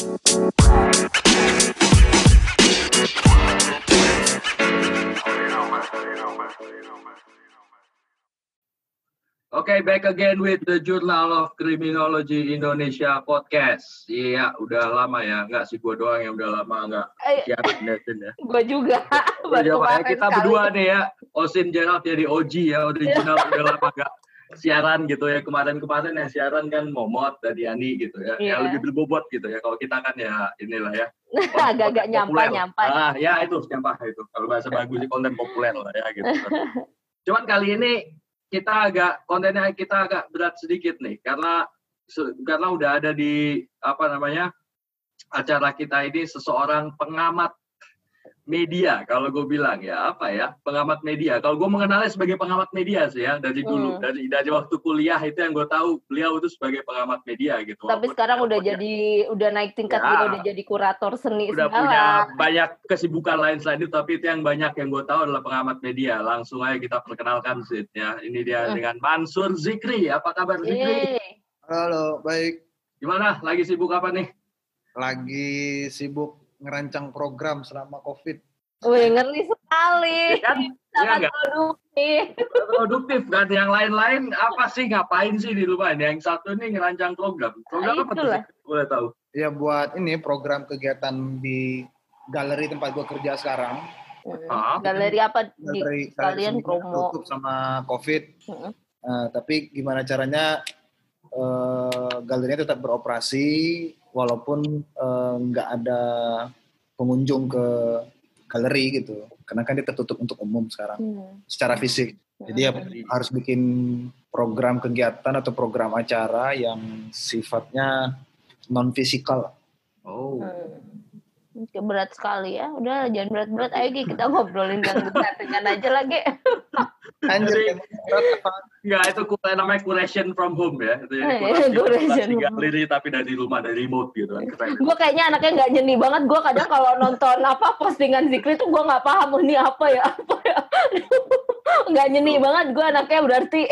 Oke, okay, back again with the Journal of Criminology Indonesia podcast. Iya, udah lama ya. Enggak sih gue doang yang udah lama enggak Eh, siaran ya. gue juga. Udah Baru kita sekali. berdua nih ya. Osin Gerald jadi OG ya, original udah lama enggak siaran gitu ya. Kemarin-kemarin yang siaran kan Momot dan Yani gitu ya. Iya. Yang lebih berbobot gitu ya. Kalau kita kan ya inilah ya. Agak-agak konten nyampa populer. nyampa. Ah, ya itu nyampah itu. Kalau bahasa bagus sih konten populer lah ya gitu. Cuman kali ini kita agak kontennya kita agak berat sedikit nih karena karena udah ada di apa namanya acara kita ini seseorang pengamat media kalau gue bilang ya apa ya pengamat media kalau gue mengenalnya sebagai pengamat media sih ya dari dulu Hmm. dari dari waktu kuliah itu yang gue tahu beliau itu sebagai pengamat media gitu Tapi Walaupun sekarang udah walaupun ya jadi udah naik tingkat Ya. dia udah jadi kurator seni udah segala. punya banyak kesibukan lain selain itu tapi itu yang banyak yang gue tahu adalah pengamat media langsung aja kita perkenalkan Sid ya ini dia Hmm. dengan Mansur Zikri apa kabar Zikri Yeay. Halo, baik. gimana lagi sibuk apa nih Lagi sibuk ngerancang program selama COVID. Wih, ngeri sekali. kan ya Sangat nggak produktif. produktif kan yang lain-lain apa sih ngapain sih di rumah ini yang satu ini ngerancang program program Nah, apa tuh itulah. Zik? boleh tahu Ya buat ini program kegiatan di galeri tempat gue kerja sekarang. Ah, Galeri apa di Galeri kalian promo. tutup sama COVID. Heeh. Nah, tapi gimana caranya eh, galerinya tetap beroperasi walaupun eh, nggak ada pengunjung ke galeri gitu. Karena kan dia tertutup untuk umum sekarang Hmm. secara fisik. Jadi ya Hmm. harus bikin program kegiatan atau program acara yang sifatnya non fisikal. Oh. Oke, berat sekali ya. Udah jangan berat-berat. Ayo Gi, kita ngobrolin yang ringan aja lagi. Anjir? Enggak, itu namanya curation from home ya. Itu jadi Eh, kurasi, curation from galeri tapi dari rumah, dari remote gitu kan. Keren. gue kayaknya anaknya nggak nyeni banget. Gue kadang kalau nonton apa postingan Zikri tuh gue nggak paham oh, ini apa ya apa ya. Nggak nyeni banget gue anaknya berarti.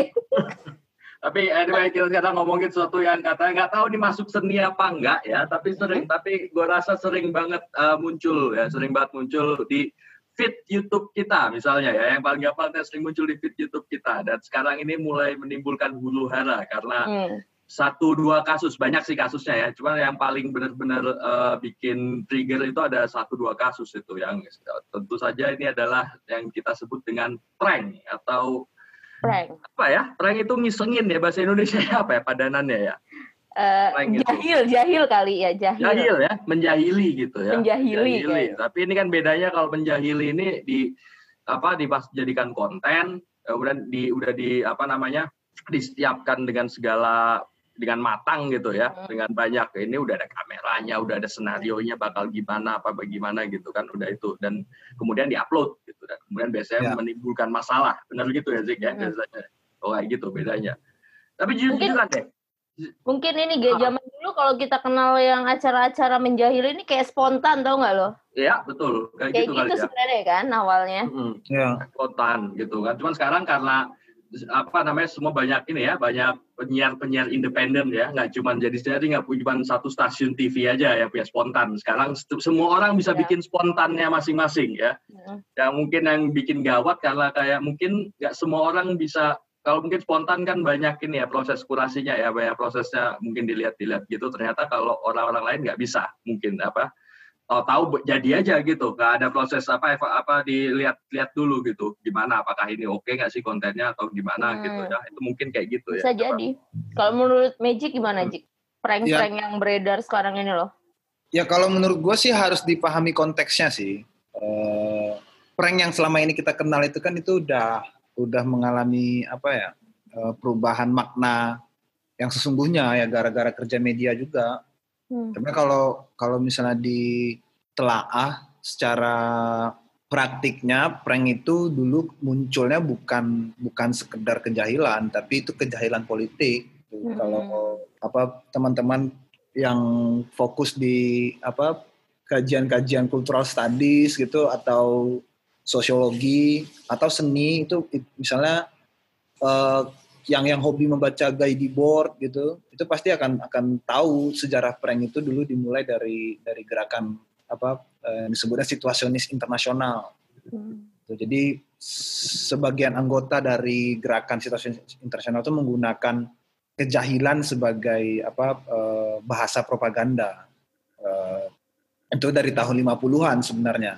Tapi anyway, kita sekarang ngomongin sesuatu yang katanya nggak tahu dimasuk seni apa enggak ya. Tapi sering, tapi gue rasa sering banget uh, muncul ya, sering banget muncul di feed YouTube kita misalnya ya. Yang paling gampang sering muncul di feed YouTube kita. Dan sekarang ini mulai menimbulkan huru hara karena Hmm. satu dua kasus banyak sih kasusnya ya cuman yang paling benar-benar eh, bikin trigger itu ada satu dua kasus itu yang tentu saja ini adalah yang kita sebut dengan prank atau Prank. apa ya prank itu ngisengin ya bahasa Indonesia apa ya padanannya ya Eh, Prank itu. jahil, jahil kali ya jahil. jahil ya menjahili gitu ya Menjahili, kayaknya. tapi ini kan bedanya kalau menjahili ini di apa dijadikan konten kemudian di udah di apa namanya disiapkan dengan segala dengan matang gitu ya Hmm. dengan banyak ini udah ada kameranya udah ada senario nya bakal gimana apa bagaimana gitu kan udah itu dan kemudian diupload gitu dan kemudian biasanya Ya. menimbulkan masalah benar gitu ya Zik ya Hmm. biasanya oh kayak gitu bedanya tapi jujur Mungkin- jujuran deh Mungkin ini Ge, Ah. zaman dulu kalau kita kenal yang acara-acara menjahil ini kayak spontan tau nggak lo? ya betul kayak, Kayak gitu gitu, kali ya sebenarnya kan awalnya. Mm-mm. Ya, spontan gitu kan. Cuman sekarang karena apa namanya semua banyak ini ya banyak penyiar-penyiar independen ya nggak cuma jadi jadi nggak cuma satu stasiun TV aja ya punya spontan sekarang semua orang bisa Ya. bikin spontannya masing-masing ya Hmm. yang mungkin yang bikin gawat karena kayak mungkin nggak semua orang bisa kalau mungkin spontan kan banyak ini ya proses kurasinya ya banyak prosesnya mungkin dilihat-dilihat gitu ternyata kalau orang-orang lain nggak bisa mungkin apa tahu-tahu jadi aja gitu nggak ada proses apa apa dilihat-lihat dulu gitu gimana apakah ini oke nggak sih kontennya atau gimana Hmm. gitu ya itu mungkin kayak gitu Bisa ya jadi. Kalau menurut Magic gimana, Hmm. Jik? Prank-prank yang beredar sekarang ini loh. ya kalau menurut gue sih harus dipahami konteksnya sih. Eh, prank yang selama ini kita kenal itu kan itu udah udah mengalami apa ya eh, perubahan makna yang sesungguhnya ya gara-gara kerja media juga. Hmm. Tapi kalau kalau misalnya ditelaah secara praktiknya prank itu dulu munculnya bukan bukan sekedar kejahilan tapi itu kejahilan politik. Hmm. Kalau apa teman-teman yang fokus di apa kajian-kajian cultural studies gitu atau sosiologi atau seni itu misalnya eh, yang yang hobi membaca guide board gitu itu pasti akan akan tahu sejarah prank itu dulu dimulai dari dari gerakan apa eh, disebutnya situasionis internasional hmm. jadi sebagian anggota dari gerakan situasionis internasional itu menggunakan kejahilan sebagai apa eh, bahasa propaganda eh, itu dari tahun 50-an sebenarnya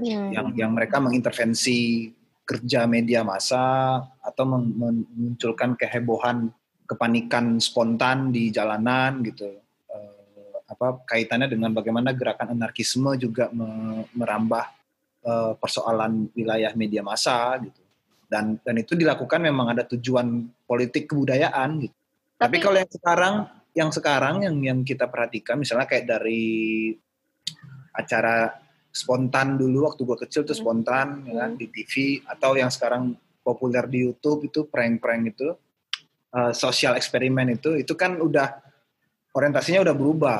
hmm. yang yang mereka mengintervensi kerja media massa atau memunculkan kehebohan, kepanikan spontan di jalanan gitu. Uh, apa kaitannya dengan bagaimana gerakan anarkisme juga me merambah uh, persoalan wilayah media massa gitu. Dan dan itu dilakukan memang ada tujuan politik kebudayaan gitu. Tapi, Tapi kalau yang sekarang yang sekarang yang yang kita perhatikan misalnya kayak dari acara spontan dulu waktu gue kecil tuh hmm. spontan hmm. ya kan di TV atau yang sekarang populer di YouTube itu prank-prank itu uh, sosial eksperimen itu itu kan udah orientasinya udah berubah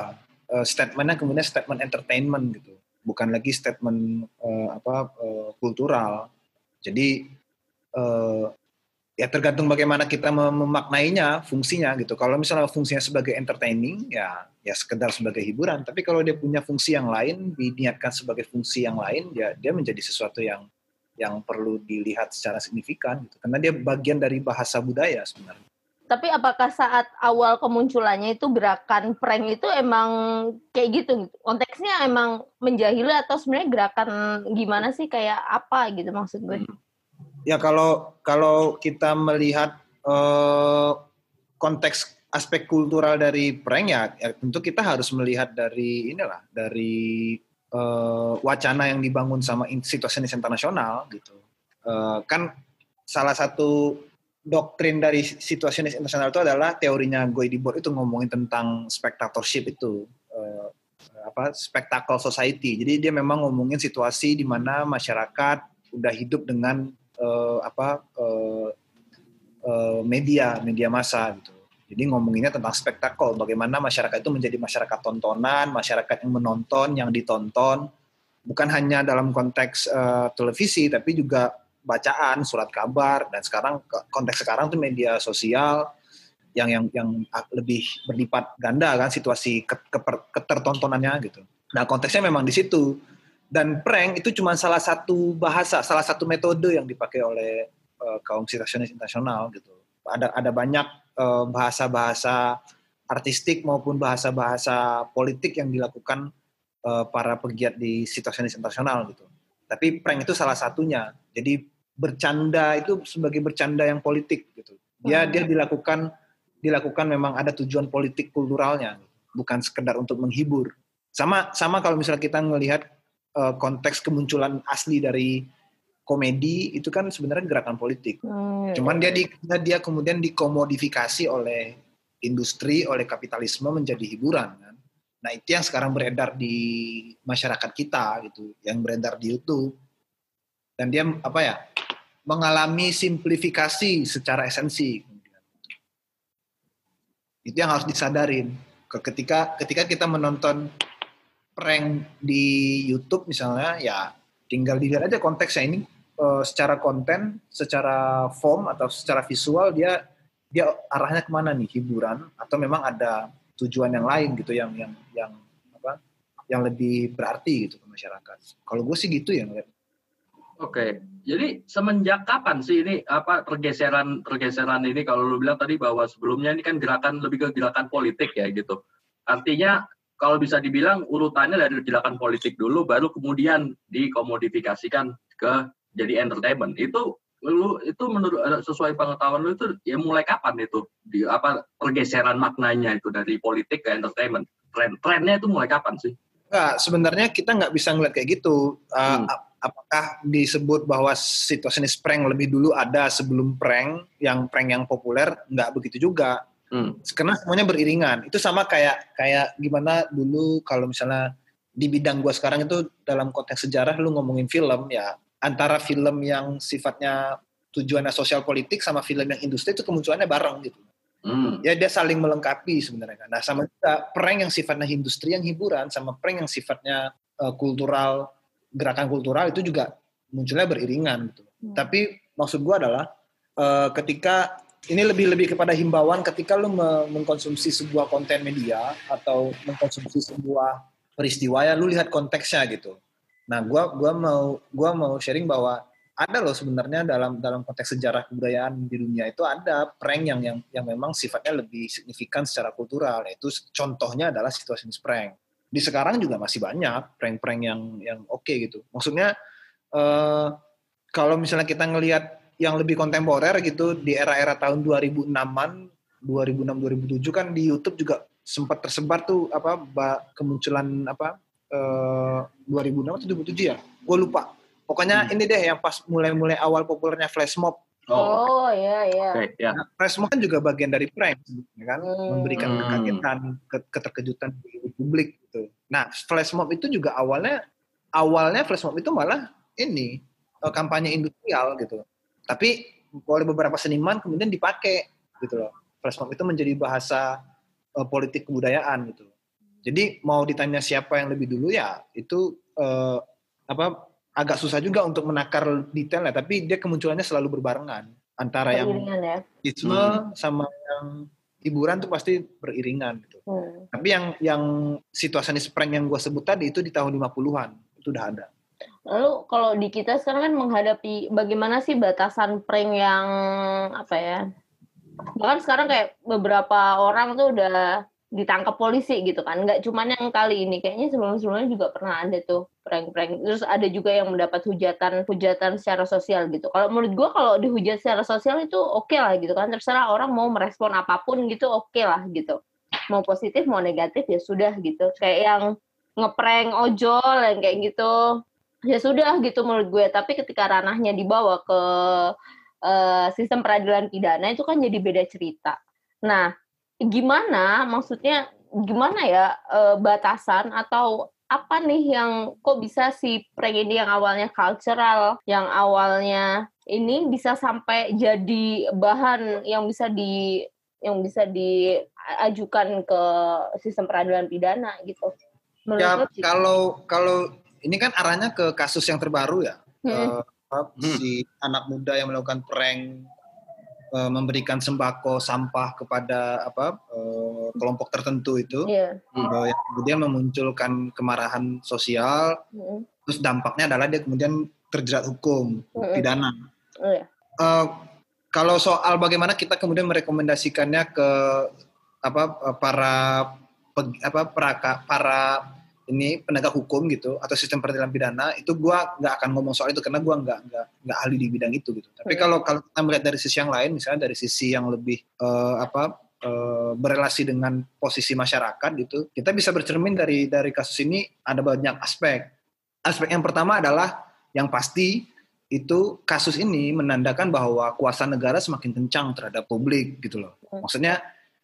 uh, statementnya kemudian statement entertainment gitu bukan lagi statement uh, apa uh, kultural jadi uh, ya tergantung bagaimana kita memaknainya fungsinya gitu. Kalau misalnya fungsinya sebagai entertaining ya ya sekedar sebagai hiburan. Tapi kalau dia punya fungsi yang lain diniatkan sebagai fungsi yang lain ya dia menjadi sesuatu yang yang perlu dilihat secara signifikan gitu. Karena dia bagian dari bahasa budaya sebenarnya. Tapi apakah saat awal kemunculannya itu gerakan prank itu emang kayak gitu? Konteksnya emang menjahili atau sebenarnya gerakan gimana sih? Kayak apa gitu maksud gue? Hmm Ya kalau kalau kita melihat uh, konteks aspek kultural dari prank ya, ya tentu kita harus melihat dari inilah dari uh, wacana yang dibangun sama situasi internasional gitu. Uh, kan salah satu doktrin dari situasionis internasional itu adalah teorinya Guy Debord itu ngomongin tentang spectatorship itu uh, apa spectacle society. Jadi dia memang ngomongin situasi di mana masyarakat udah hidup dengan uh, apa uh, uh, media media massa gitu. Jadi ngomonginnya tentang spektakel, bagaimana masyarakat itu menjadi masyarakat tontonan, masyarakat yang menonton, yang ditonton, bukan hanya dalam konteks uh, televisi, tapi juga bacaan, surat kabar, dan sekarang konteks sekarang tuh media sosial yang yang yang lebih berlipat ganda kan situasi ketertontonannya gitu. Nah konteksnya memang di situ dan prank itu cuma salah satu bahasa, salah satu metode yang dipakai oleh uh, kaum situasionis internasional gitu. Ada ada banyak uh, bahasa-bahasa artistik maupun bahasa-bahasa politik yang dilakukan uh, para pegiat di situasionis internasional gitu. Tapi prank itu salah satunya. Jadi bercanda itu sebagai bercanda yang politik gitu. Dia hmm. dia dilakukan dilakukan memang ada tujuan politik kulturalnya, bukan sekedar untuk menghibur. Sama sama kalau misalnya kita melihat uh, konteks kemunculan asli dari komedi itu kan sebenarnya gerakan politik. Hmm, Cuman dia di, dia kemudian dikomodifikasi oleh industri, oleh kapitalisme menjadi hiburan kan. Nah, itu yang sekarang beredar di masyarakat kita gitu, yang beredar di YouTube. Dan dia apa ya? mengalami simplifikasi secara esensi. Itu yang harus disadarin. Ketika ketika kita menonton prank di YouTube misalnya ya tinggal dilihat aja konteksnya ini uh, secara konten, secara form atau secara visual dia dia arahnya ke mana nih hiburan atau memang ada tujuan yang lain gitu yang yang yang apa yang lebih berarti gitu ke masyarakat. Kalau gue sih gitu ya. Oke, jadi semenjak kapan sih ini apa pergeseran pergeseran ini kalau lu bilang tadi bahwa sebelumnya ini kan gerakan lebih ke gerakan politik ya gitu. Artinya kalau bisa dibilang urutannya dari gerakan politik dulu baru kemudian dikomodifikasikan ke jadi entertainment itu lu itu menurut eh, sesuai pengetahuan lu itu ya mulai kapan itu di apa pergeseran maknanya itu dari politik ke entertainment tren trennya itu mulai kapan sih? Enggak, sebenarnya kita nggak bisa ngeliat kayak gitu. Uh, hmm. Apakah disebut bahwa situasi prank lebih dulu ada sebelum prank yang prank yang populer? Nggak begitu juga Hmm. Karena semuanya beriringan. Itu sama kayak kayak gimana dulu kalau misalnya di bidang gua sekarang itu dalam konteks sejarah lu ngomongin film ya antara film yang sifatnya tujuannya sosial politik sama film yang industri itu kemunculannya bareng gitu. Hmm. Ya dia saling melengkapi sebenarnya kan. Nah sama juga prank yang sifatnya industri yang hiburan sama prank yang sifatnya uh, kultural gerakan kultural itu juga munculnya beriringan gitu. Hmm. Tapi maksud gua adalah uh, ketika ini lebih lebih kepada himbauan ketika lu mengkonsumsi sebuah konten media atau mengkonsumsi sebuah peristiwa ya lu lihat konteksnya gitu. Nah, gua gua mau gua mau sharing bahwa ada loh sebenarnya dalam dalam konteks sejarah kebudayaan di dunia itu ada prank yang yang yang memang sifatnya lebih signifikan secara kultural yaitu contohnya adalah situasi prank di sekarang juga masih banyak prank-prank yang yang oke okay gitu maksudnya uh, kalau misalnya kita ngelihat yang lebih kontemporer gitu di era-era tahun 2006-an 2006 2007 kan di YouTube juga sempat tersebar tuh apa kemunculan apa uh, 2006 atau 2007 ya gue lupa Pokoknya hmm. ini deh yang pas mulai-mulai awal populernya flash mob. Oh, oh iya iya. Okay, ya. Nah, flash mob kan juga bagian dari prank, ya kan, hmm. memberikan kekagetan, keterkejutan di publik gitu. Nah, flash mob itu juga awalnya awalnya flash mob itu malah ini eh, kampanye industrial gitu. Tapi oleh beberapa seniman kemudian dipakai gitu loh. Flash mob itu menjadi bahasa uh, politik kebudayaan gitu. Jadi mau ditanya siapa yang lebih dulu ya itu uh, apa agak susah juga untuk menakar detailnya, tapi dia kemunculannya selalu berbarengan antara yang ya? isme hmm. sama yang hiburan tuh pasti beriringan gitu. Hmm. Tapi yang yang situasi prank yang gue sebut tadi itu di tahun 50-an itu udah ada. Lalu kalau di kita sekarang kan menghadapi bagaimana sih batasan prank yang apa ya? Bahkan sekarang kayak beberapa orang tuh udah ditangkap polisi gitu kan. Nggak cuma yang kali ini kayaknya sebelum-sebelumnya juga pernah ada tuh prank-prank. Terus ada juga yang mendapat hujatan hujatan secara sosial gitu. Kalau menurut gue kalau dihujat secara sosial itu oke okay lah gitu kan. Terserah orang mau merespon apa pun gitu oke okay lah gitu. Mau positif mau negatif ya sudah gitu. Kayak yang ngeprank ojol yang kayak gitu ya sudah gitu menurut gue. Tapi ketika ranahnya dibawa ke uh, sistem peradilan pidana itu kan jadi beda cerita. Nah gimana maksudnya gimana ya e, batasan atau apa nih yang kok bisa si prank ini yang awalnya cultural, yang awalnya ini bisa sampai jadi bahan yang bisa di yang bisa diajukan ke sistem peradilan pidana gitu. Menurut ya, kalau kalau ini kan arahnya ke kasus yang terbaru ya. Hmm. Uh, si anak muda yang melakukan prank uh, memberikan sembako sampah kepada apa uh, kelompok tertentu itu yeah. uh, yang kemudian memunculkan kemarahan sosial mm. terus dampaknya adalah dia kemudian terjerat hukum mm. pidana oh, yeah. uh, kalau soal bagaimana kita kemudian merekomendasikannya ke apa para apa para para ini penegak hukum gitu atau sistem peradilan pidana itu gua nggak akan ngomong soal itu karena gua nggak nggak nggak ahli di bidang itu gitu. Tapi kalau kalau kita melihat dari sisi yang lain, misalnya dari sisi yang lebih uh, apa uh, berelasi dengan posisi masyarakat gitu, kita bisa bercermin dari dari kasus ini ada banyak aspek. Aspek yang pertama adalah yang pasti itu kasus ini menandakan bahwa kuasa negara semakin kencang terhadap publik gitu loh. Maksudnya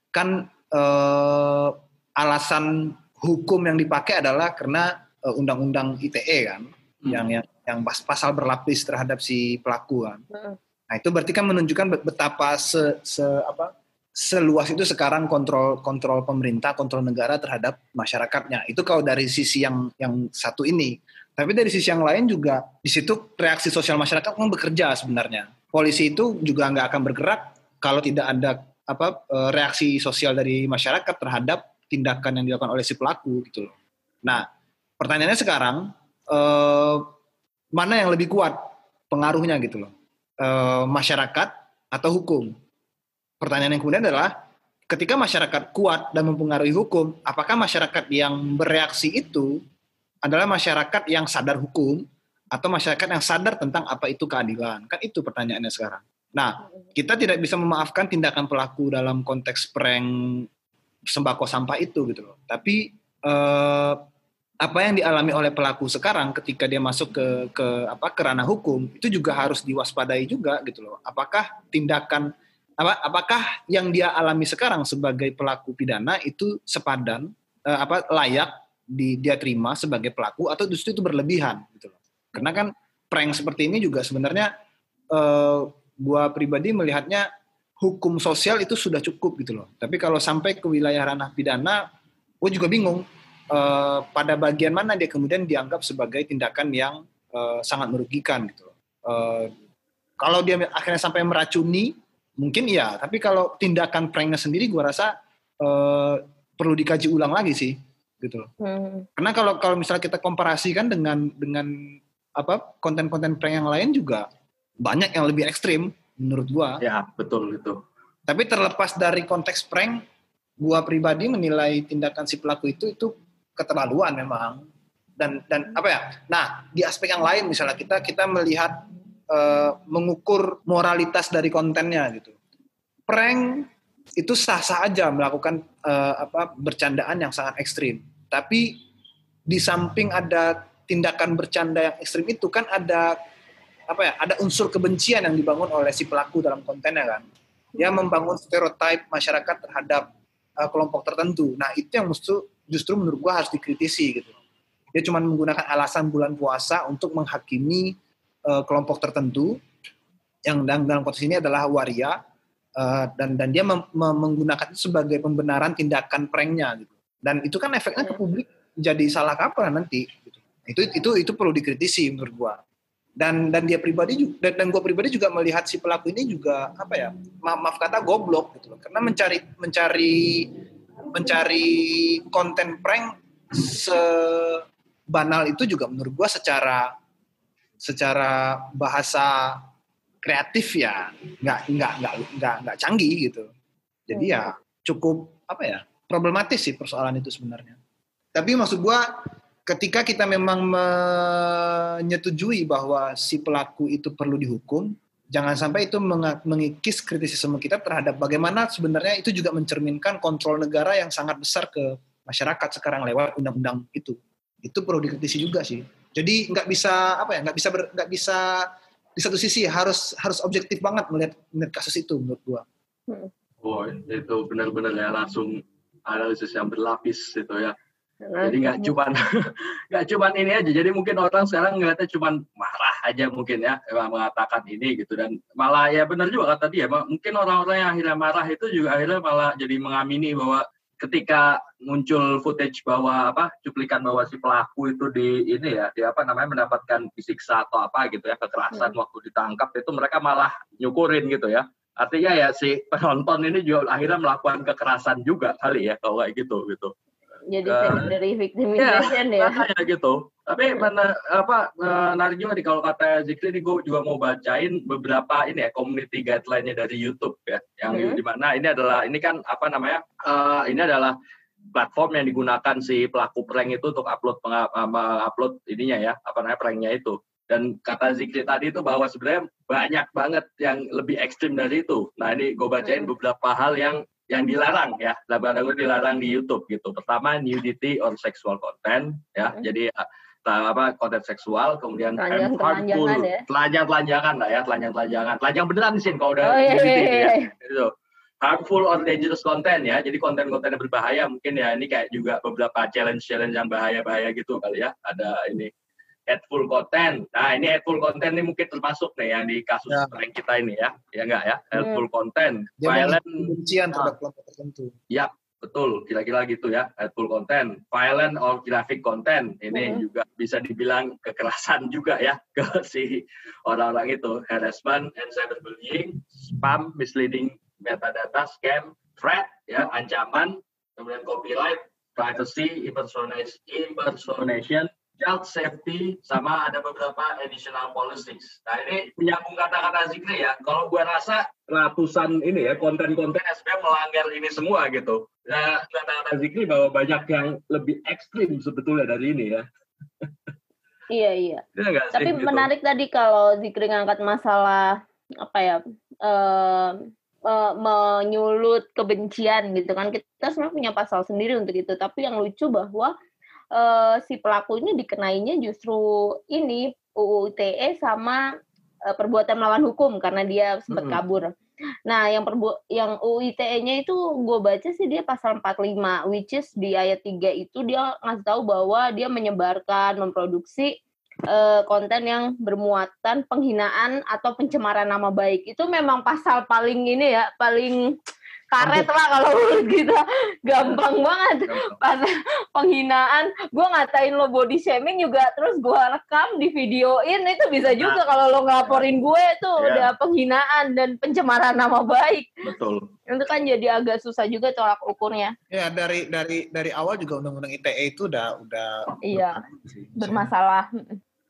kan uh, alasan hukum yang dipakai adalah karena uh, undang-undang ITE kan, hmm. yang yang yang pasal berlapis terhadap si pelaku kan. Hmm. Nah itu berarti kan menunjukkan betapa se, se apa seluas itu sekarang kontrol kontrol pemerintah, kontrol negara terhadap masyarakatnya. Itu kalau dari sisi yang yang satu ini. Tapi dari sisi yang lain juga di situ reaksi sosial masyarakat pun bekerja sebenarnya. Polisi itu juga nggak akan bergerak kalau tidak ada apa eh, reaksi sosial dari masyarakat terhadap tindakan yang dilakukan oleh si pelaku gitu loh. Nah, pertanyaannya sekarang eh, mana yang lebih kuat pengaruhnya gitu loh, eh, masyarakat atau hukum? Pertanyaan yang kemudian adalah ketika masyarakat kuat dan mempengaruhi hukum, apakah masyarakat yang bereaksi itu adalah masyarakat yang sadar hukum atau masyarakat yang sadar tentang apa itu keadilan? Kan itu pertanyaannya sekarang. Nah, kita tidak bisa memaafkan tindakan pelaku dalam konteks prank sembako sampah itu gitu loh. Tapi eh, apa yang dialami oleh pelaku sekarang ketika dia masuk ke ke apa ke ranah hukum itu juga harus diwaspadai juga gitu loh. Apakah tindakan apa apakah yang dia alami sekarang sebagai pelaku pidana itu sepadan eh, apa layak di, dia terima sebagai pelaku atau justru itu berlebihan gitu loh. Karena kan prank seperti ini juga sebenarnya eh, gua pribadi melihatnya hukum sosial itu sudah cukup gitu loh. Tapi kalau sampai ke wilayah ranah pidana, gue juga bingung uh, pada bagian mana dia kemudian dianggap sebagai tindakan yang uh, sangat merugikan gitu. Uh, kalau dia akhirnya sampai meracuni mungkin iya. Tapi kalau tindakan pranknya sendiri, gue rasa uh, perlu dikaji ulang lagi sih, gitu loh. Hmm. Karena kalau kalau misalnya kita komparasikan dengan dengan apa konten-konten prank yang lain juga banyak yang lebih ekstrim menurut gua. Ya betul itu. Tapi terlepas dari konteks prank, gua pribadi menilai tindakan si pelaku itu itu keterlaluan memang. Dan dan apa ya? Nah di aspek yang lain misalnya kita kita melihat uh, mengukur moralitas dari kontennya gitu. Prank itu sah-sah aja melakukan uh, apa bercandaan yang sangat ekstrim. Tapi di samping ada tindakan bercanda yang ekstrim itu kan ada apa ya ada unsur kebencian yang dibangun oleh si pelaku dalam kontennya kan. Dia membangun stereotip masyarakat terhadap uh, kelompok tertentu. Nah itu yang justru justru menurut gua harus dikritisi gitu. Dia cuma menggunakan alasan bulan puasa untuk menghakimi uh, kelompok tertentu yang dalam, dalam konteks ini adalah waria uh, dan dan dia mem, mem, menggunakan itu sebagai pembenaran tindakan pranknya gitu. Dan itu kan efeknya ke publik jadi salah kaprah nanti gitu. itu itu itu perlu dikritisi menurut gua dan dan dia pribadi juga dan, dan gue pribadi juga melihat si pelaku ini juga apa ya maaf, maaf kata goblok gitu loh. Karena mencari mencari mencari konten prank sebanal itu juga menurut gue secara secara bahasa kreatif ya nggak nggak nggak nggak nggak canggih gitu. Jadi ya cukup apa ya problematis sih persoalan itu sebenarnya. Tapi maksud gue ketika kita memang menyetujui bahwa si pelaku itu perlu dihukum, jangan sampai itu mengikis kritisisme kita terhadap bagaimana sebenarnya itu juga mencerminkan kontrol negara yang sangat besar ke masyarakat sekarang lewat undang-undang itu. Itu perlu dikritisi juga sih. Jadi nggak bisa apa ya nggak bisa nggak bisa di satu sisi harus harus objektif banget melihat melihat kasus itu menurut gua. Hmm. Oh itu benar-benar ya langsung analisis yang berlapis itu ya. Jadi nggak cuma nggak cuma ini aja. Jadi mungkin orang sekarang ngeliatnya cuma marah aja mungkin ya mengatakan ini gitu dan malah ya benar juga kata dia. Mungkin orang-orang yang akhirnya marah itu juga akhirnya malah jadi mengamini bahwa ketika muncul footage bahwa apa cuplikan bahwa si pelaku itu di ini ya di apa namanya mendapatkan disiksa atau apa gitu ya kekerasan hmm. waktu ditangkap itu mereka malah nyukurin gitu ya artinya ya si penonton ini juga akhirnya melakukan kekerasan juga kali ya kalau kayak gitu gitu jadi uh, secondary victimization ya. ya. gitu. Tapi mana apa menarik juga nih kalau kata Zikri ini gue juga mau bacain beberapa ini ya community guideline-nya dari YouTube ya. Yang hmm. di mana ini adalah ini kan apa namanya? Uh, ini adalah platform yang digunakan si pelaku prank itu untuk upload upload ininya ya, apa namanya pranknya itu. Dan kata Zikri tadi itu bahwa sebenarnya banyak banget yang lebih ekstrim dari itu. Nah ini gue bacain hmm. beberapa hal yang yang dilarang ya, lagu-lagu dilarang di YouTube gitu. Pertama nudity or sexual content ya. Hmm. Jadi uh, apa konten seksual, kemudian telanjang, harmful, ya. telanjang telanjangan lah ya, telanjang telanjangan, telanjang beneran sih kalau udah oh, iya, nudity iya, iya. ya. Gitu. Harmful or dangerous content ya, jadi konten-konten yang berbahaya mungkin ya ini kayak juga beberapa challenge-challenge yang bahaya-bahaya gitu kali ya. Ada ini hateful content. Nah, ini hateful content ini mungkin termasuk nih yang di kasus ya. prank kita ini ya. Ya enggak ya? Hateful hmm. content, Dia violent kebencian terhadap kelompok tertentu. Ya, betul. Kira-kira gitu ya. Hateful content, violent or graphic content. Ini hmm. juga bisa dibilang kekerasan juga ya ke si orang-orang itu. Harassment and cyberbullying, spam, misleading metadata, scam, threat, ya, ancaman, kemudian copyright, privacy, impersonation, child safety sama ada beberapa additional policies. Nah ini menyambung kata-kata Zikri ya. Kalau gua rasa ratusan ini ya konten-konten SPM melanggar ini semua gitu. Nah kata-kata Zikri bahwa banyak yang lebih ekstrim sebetulnya dari ini ya. iya iya. Ya, Tapi gitu. menarik tadi kalau Zikri ngangkat masalah apa ya uh, uh, menyulut kebencian gitu kan kita sebenarnya punya pasal sendiri untuk itu. Tapi yang lucu bahwa uh, si pelaku ini dikenainya justru ini UU ITE sama uh, perbuatan melawan hukum karena dia sempat hmm. kabur. Nah, yang perbu yang UU ITE-nya itu gue baca sih dia pasal 45 which is di ayat 3 itu dia ngasih tahu bahwa dia menyebarkan, memproduksi uh, konten yang bermuatan penghinaan atau pencemaran nama baik. Itu memang pasal paling ini ya, paling karet lah kalau menurut kita. Gampang banget. Pas penghinaan gue ngatain lo body shaming juga terus gue rekam di videoin. Itu bisa juga kalau lo ngelaporin gue itu Iya. udah penghinaan dan pencemaran nama baik. Betul. itu kan jadi agak susah juga tolak ukurnya. Ya dari dari dari awal juga undang-undang ITE itu udah udah Iya. bermasalah.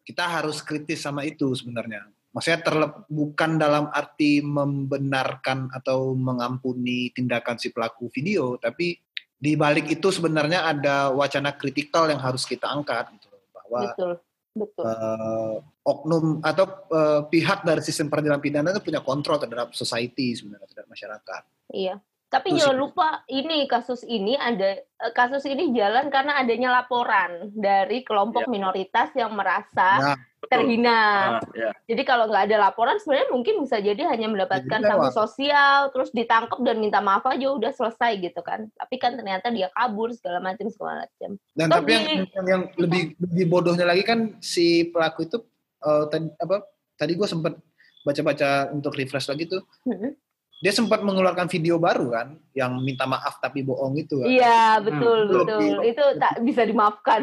Kita harus kritis sama itu sebenarnya. Maksudnya terlep, bukan dalam arti membenarkan atau mengampuni tindakan si pelaku video, tapi di balik itu sebenarnya ada wacana kritikal yang harus kita angkat gitu. bahwa betul betul eh, oknum atau eh, pihak dari sistem peradilan pidana itu punya kontrol terhadap society sebenarnya terhadap masyarakat. Iya. Tapi Itu jangan lupa ini kasus ini ada eh, kasus ini jalan karena adanya laporan dari kelompok Iya. minoritas yang merasa Nah, terhina. Ah, ya. Jadi kalau nggak ada laporan sebenarnya mungkin bisa jadi hanya mendapatkan sanksi sosial terus ditangkap dan minta maaf aja udah selesai gitu kan. Tapi kan ternyata dia kabur segala macam segala macam. Dan Toh tapi yang, di- yang, yang lebih lebih bodohnya lagi kan si pelaku itu eh, tadi apa tadi gue sempat baca-baca untuk refresh lagi tuh Mm-mm. Dia sempat mengeluarkan video baru kan yang minta maaf tapi bohong itu kan. Iya betul Hmm. betul Lebih- itu tak bisa dimaafkan.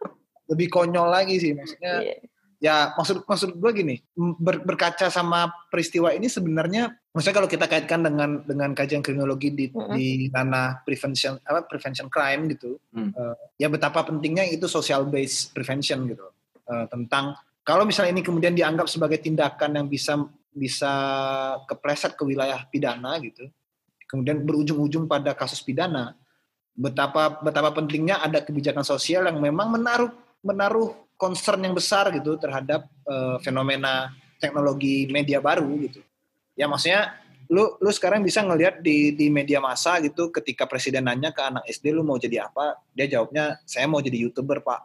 Lebih konyol lagi sih maksudnya. Iya. Ya maksud maksud gue gini ber- berkaca sama peristiwa ini sebenarnya maksudnya kalau kita kaitkan dengan dengan kajian kriminologi di Mm-mm. di ranah prevention apa prevention crime gitu Hmm. eh, ya betapa pentingnya itu social based prevention gitu Eh, tentang kalau misalnya ini kemudian dianggap sebagai tindakan yang bisa bisa kepleset ke wilayah pidana gitu kemudian berujung-ujung pada kasus pidana betapa betapa pentingnya ada kebijakan sosial yang memang menaruh menaruh concern yang besar gitu terhadap eh, fenomena teknologi media baru gitu. Ya maksudnya lu lu sekarang bisa ngelihat di di media massa gitu ketika presiden nanya ke anak SD lu mau jadi apa? Dia jawabnya saya mau jadi youtuber pak.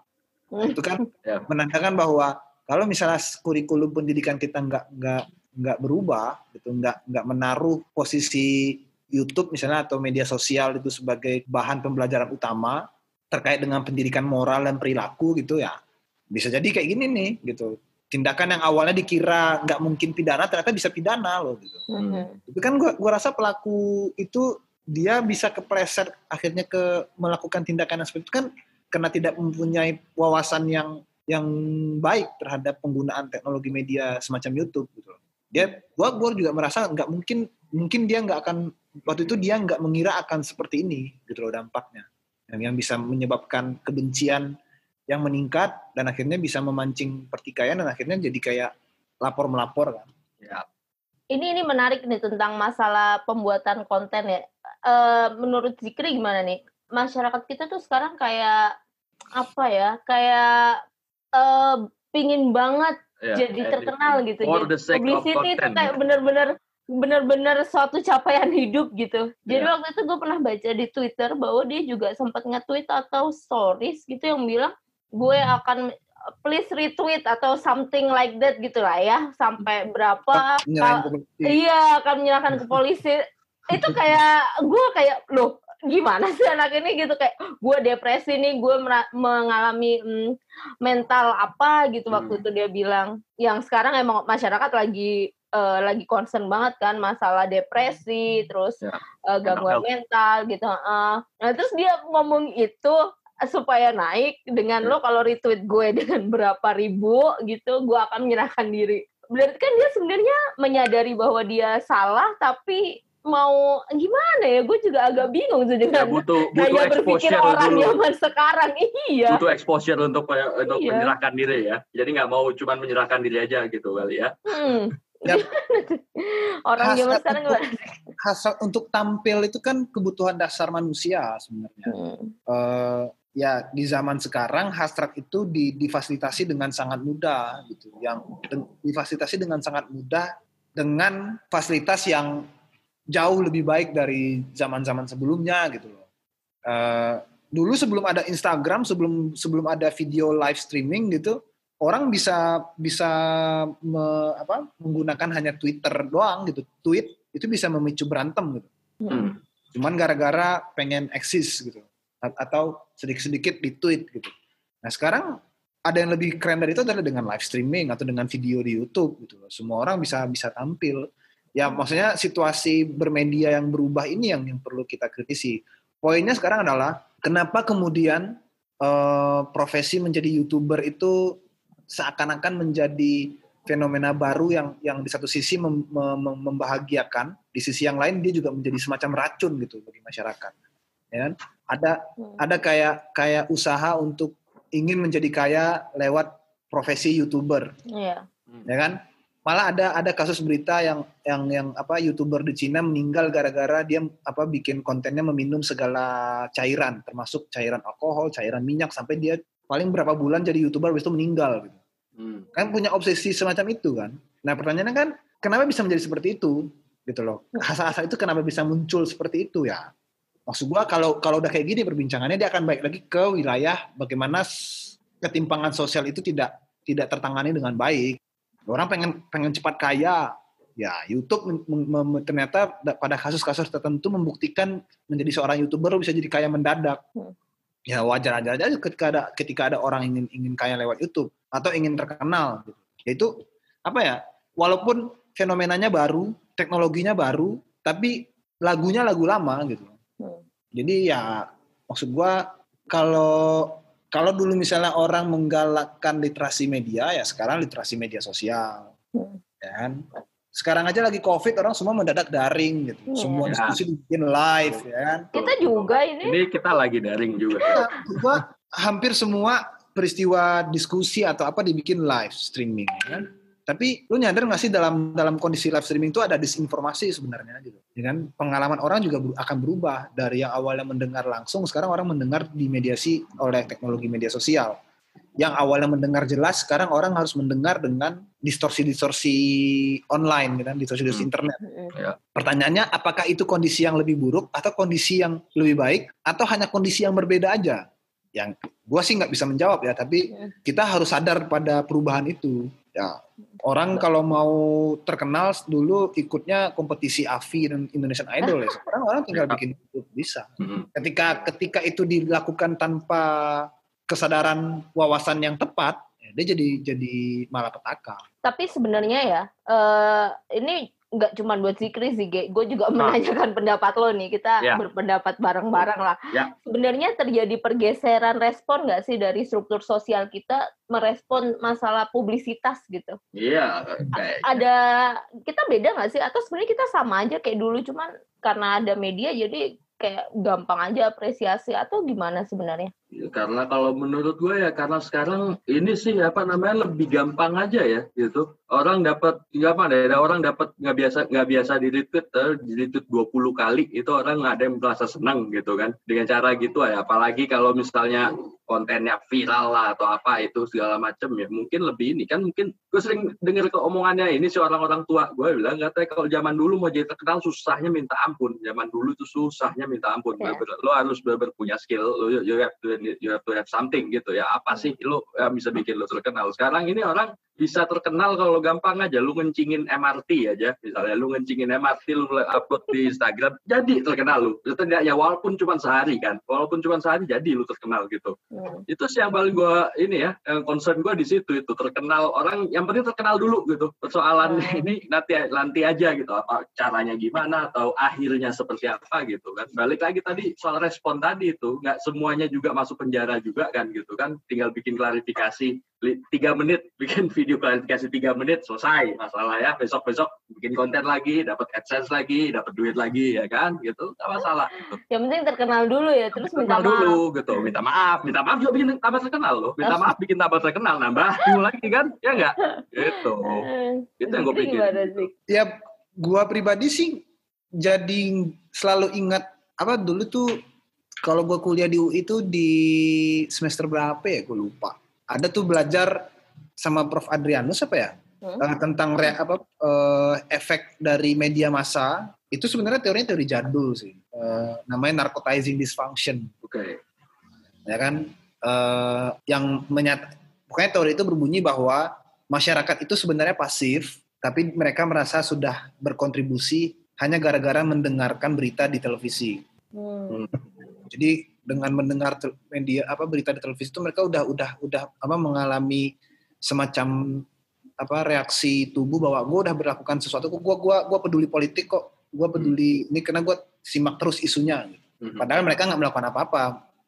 Itu kan Ya. menandakan bahwa kalau misalnya kurikulum pendidikan kita nggak nggak nggak berubah gitu nggak nggak menaruh posisi YouTube misalnya atau media sosial itu sebagai bahan pembelajaran utama terkait dengan pendidikan moral dan perilaku gitu ya bisa jadi kayak gini nih gitu tindakan yang awalnya dikira nggak mungkin pidana ternyata bisa pidana loh gitu Mhm. tapi kan gua gua rasa pelaku itu dia bisa kepleset akhirnya ke melakukan tindakan yang seperti itu kan karena tidak mempunyai wawasan yang yang baik terhadap penggunaan teknologi media semacam YouTube gitu. loh. Dia gua gua juga merasa nggak mungkin mungkin dia nggak akan waktu itu dia nggak mengira akan seperti ini gitu loh dampaknya. Yang yang bisa menyebabkan kebencian yang meningkat dan akhirnya bisa memancing pertikaian dan akhirnya jadi kayak lapor melapor kan. Ya. Ini ini menarik nih tentang masalah pembuatan konten ya. Eh, menurut Zikri gimana nih? Masyarakat kita tuh sekarang kayak apa ya? Kayak eh pingin banget Ya. jadi terkenal gitu. For Jadi the sake of publicity itu content. kayak bener-bener bener-bener suatu capaian hidup gitu. Jadi Iya. waktu itu gue pernah baca di Twitter bahwa dia juga sempat nge-tweet atau stories gitu yang bilang gue Hmm. akan please retweet atau something like that gitu lah ya sampai berapa ke polisi. Iya, akan menyerahkan ke polisi. Itu kayak gue kayak loh gimana sih anak ini gitu kayak gue depresi nih, gue mengalami mm, mental apa gitu waktu Hmm. itu dia bilang. Yang sekarang emang masyarakat lagi eh, lagi concern banget kan masalah depresi, terus Ya, eh, gangguan mental gitu. heeh. Nah terus dia ngomong itu supaya naik dengan Ya. lo kalau retweet gue dengan berapa ribu gitu, gue akan menyerahkan diri. Berarti kan dia sebenarnya menyadari bahwa dia salah, tapi mau gimana ya? Gue juga agak bingung tuh Ya, dengan butuh butuh gaya berpikir exposure orang dulu. zaman sekarang. Iya. Butuh exposure untuk untuk Iya. menyerahkan diri ya. Jadi nggak mau cuman menyerahkan diri aja gitu kali ya. Hmm. Ya. orang zaman sekarang untuk- hasrat untuk tampil itu kan kebutuhan dasar manusia sebenarnya. Hmm. Eh, ya di zaman sekarang hasrat itu di, difasilitasi dengan sangat mudah gitu. Yang difasilitasi dengan sangat mudah dengan fasilitas yang jauh lebih baik dari zaman-zaman sebelumnya gitu loh. Eh, dulu sebelum ada Instagram, sebelum sebelum ada video live streaming gitu, orang bisa bisa me- apa, menggunakan hanya Twitter doang gitu. Tweet itu bisa memicu berantem gitu. Hmm. Cuman gara-gara pengen eksis gitu. Atau sedikit-sedikit di tweet gitu. Nah sekarang ada yang lebih keren dari itu adalah dengan live streaming atau dengan video di YouTube gitu. Semua orang bisa bisa tampil Ya maksudnya situasi bermedia yang berubah ini yang yang perlu kita kritisi. Poinnya sekarang adalah kenapa kemudian eh, profesi menjadi youtuber itu seakan-akan menjadi fenomena baru yang yang di satu sisi mem, mem, membahagiakan, di sisi yang lain dia juga menjadi semacam racun gitu bagi masyarakat. Ya kan? Ada Hmm. ada kayak kayak usaha untuk ingin menjadi kaya lewat profesi youtuber, Iya. ya kan? Malah ada ada kasus berita yang yang yang apa youtuber di Cina meninggal gara-gara dia apa bikin kontennya meminum segala cairan, termasuk cairan alkohol, cairan minyak sampai dia paling berapa bulan jadi youtuber habis itu meninggal gitu Hmm. kan punya obsesi semacam itu kan. Nah pertanyaannya kan kenapa bisa menjadi seperti itu gitu loh. Asa-asa itu kenapa bisa muncul seperti itu ya. Maksud gua kalau kalau udah kayak gini perbincangannya dia akan baik lagi ke wilayah bagaimana ketimpangan sosial itu tidak tidak tertangani dengan baik. Orang pengen pengen cepat kaya, ya YouTube ternyata da- pada kasus-kasus tertentu membuktikan menjadi seorang youtuber bisa jadi kaya mendadak. Hmm. Ya wajar aja aja ketika ada ketika ada orang ingin ingin kaya lewat YouTube atau ingin terkenal. Gitu. Ya itu apa ya? Walaupun fenomenanya baru, teknologinya baru, tapi lagunya lagu lama gitu. Hmm. Jadi ya maksud gua kalau kalau dulu misalnya orang menggalakkan literasi media ya sekarang literasi media sosial. Hmm. Ya kan? Sekarang aja lagi Covid orang semua mendadak daring gitu. Iya. Semua Ya. diskusi dibikin live ya kan. Kita juga ini. Ini kita lagi daring juga. Ya, gua hampir semua peristiwa diskusi atau apa dibikin live streaming ya kan. Tapi lu nyadar nggak sih dalam dalam kondisi live streaming itu ada disinformasi sebenarnya gitu. Ya kan? Pengalaman orang juga ber- akan berubah dari yang awalnya mendengar langsung sekarang orang mendengar dimediasi oleh teknologi media sosial. Yang awalnya mendengar jelas sekarang orang harus mendengar dengan distorsi-distorsi online gitu kan, distorsi-distorsi Hmm. internet. Mm-mm. Pertanyaannya apakah itu kondisi yang lebih buruk atau kondisi yang lebih baik atau hanya kondisi yang berbeda aja? Yang gua sih nggak bisa menjawab ya, tapi Hmm. kita harus sadar pada perubahan itu. Ya, orang kalau mau terkenal dulu ikutnya kompetisi AVI dan Indonesian Idol ya. Sekarang orang tinggal bikin YouTube bisa. Hmm. Ketika ketika itu dilakukan tanpa kesadaran wawasan yang tepat, ya dia jadi jadi malapetaka. Tapi sebenarnya ya, eh ini nggak cuma buat Zikri sih, gue juga menanyakan pendapat lo nih. Kita Ya. berpendapat bareng-bareng lah. Ya. Sebenarnya terjadi pergeseran respon nggak sih dari struktur sosial kita merespon masalah publisitas gitu? Iya, kayak Ada kita beda nggak sih? Atau sebenarnya kita sama aja kayak dulu, cuman karena ada media jadi kayak gampang aja apresiasi atau gimana sebenarnya? Ya, karena kalau menurut gue ya karena sekarang ini sih apa namanya lebih gampang aja ya gitu. Orang dapat nggak apa ada orang dapat nggak biasa nggak biasa di retweet eh, di retweet 20 kali itu orang nggak ada yang merasa senang gitu kan. Dengan cara gitu ya apalagi kalau misalnya kontennya viral lah atau apa itu segala macam ya mungkin lebih ini kan mungkin gue sering dengar ke omongannya ini si orang-orang tua gue bilang katanya kalau zaman dulu mau jadi terkenal susahnya minta ampun. Zaman dulu tuh susahnya minta ampun. Ya. Bener-bener. lo harus benar punya skill. Lo you, you have to you have to have something gitu ya. Apa sih? Lo yang bisa bikin lo terkenal. Sekarang ini orang bisa terkenal kalau gampang aja lu ngencingin MRT aja. Misalnya lu ngencingin MRT lu upload di Instagram jadi terkenal lu. Ya walaupun cuma sehari kan. Walaupun cuma sehari jadi lu terkenal gitu. Hmm. itu sih yang paling gue ini ya yang concern gue di situ itu terkenal orang yang penting terkenal dulu gitu. Persoalan Hmm. ini nanti nanti aja gitu apa caranya gimana atau akhirnya seperti apa gitu kan. Balik lagi tadi soal respon tadi itu nggak semuanya juga masuk penjara juga kan gitu kan. Tinggal bikin klarifikasi tiga menit bikin video klarifikasi tiga menit selesai masalah ya. Besok besok bikin konten lagi dapat adsense lagi dapat duit lagi ya kan? Gitu nggak masalah gitu. Yang penting terkenal dulu ya, terus minta maaf. dulu gitu. Minta maaf minta maaf juga bikin tambah terkenal loh. Minta maaf bikin tambah terkenal nambah lagi kan? Ya enggak gitu. Eh, itu yang gue pikir sih? ya gua pribadi sih jadi selalu ingat apa dulu tuh kalau gua kuliah di UI itu di semester berapa ya? Gue lupa ada tuh belajar sama Prof. Adrianus apa ya? Hmm? Eh, tentang re- apa eh, efek dari media massa. Itu sebenarnya teorinya teori jadul sih. Eh, namanya narcotizing dysfunction. Oke. Ya kan? Eh, yang menyat pokoknya teori itu berbunyi bahwa masyarakat itu sebenarnya pasif tapi mereka merasa sudah berkontribusi hanya gara-gara mendengarkan berita di televisi. Hmm. jadi dengan mendengar media apa berita di televisi itu mereka udah udah udah apa mengalami semacam apa reaksi tubuh bahwa gue udah berlakukan sesuatu kok gue gua gua peduli politik kok gue peduli ini karena gue simak terus isunya gitu. Mhm. padahal mereka nggak melakukan apa-apa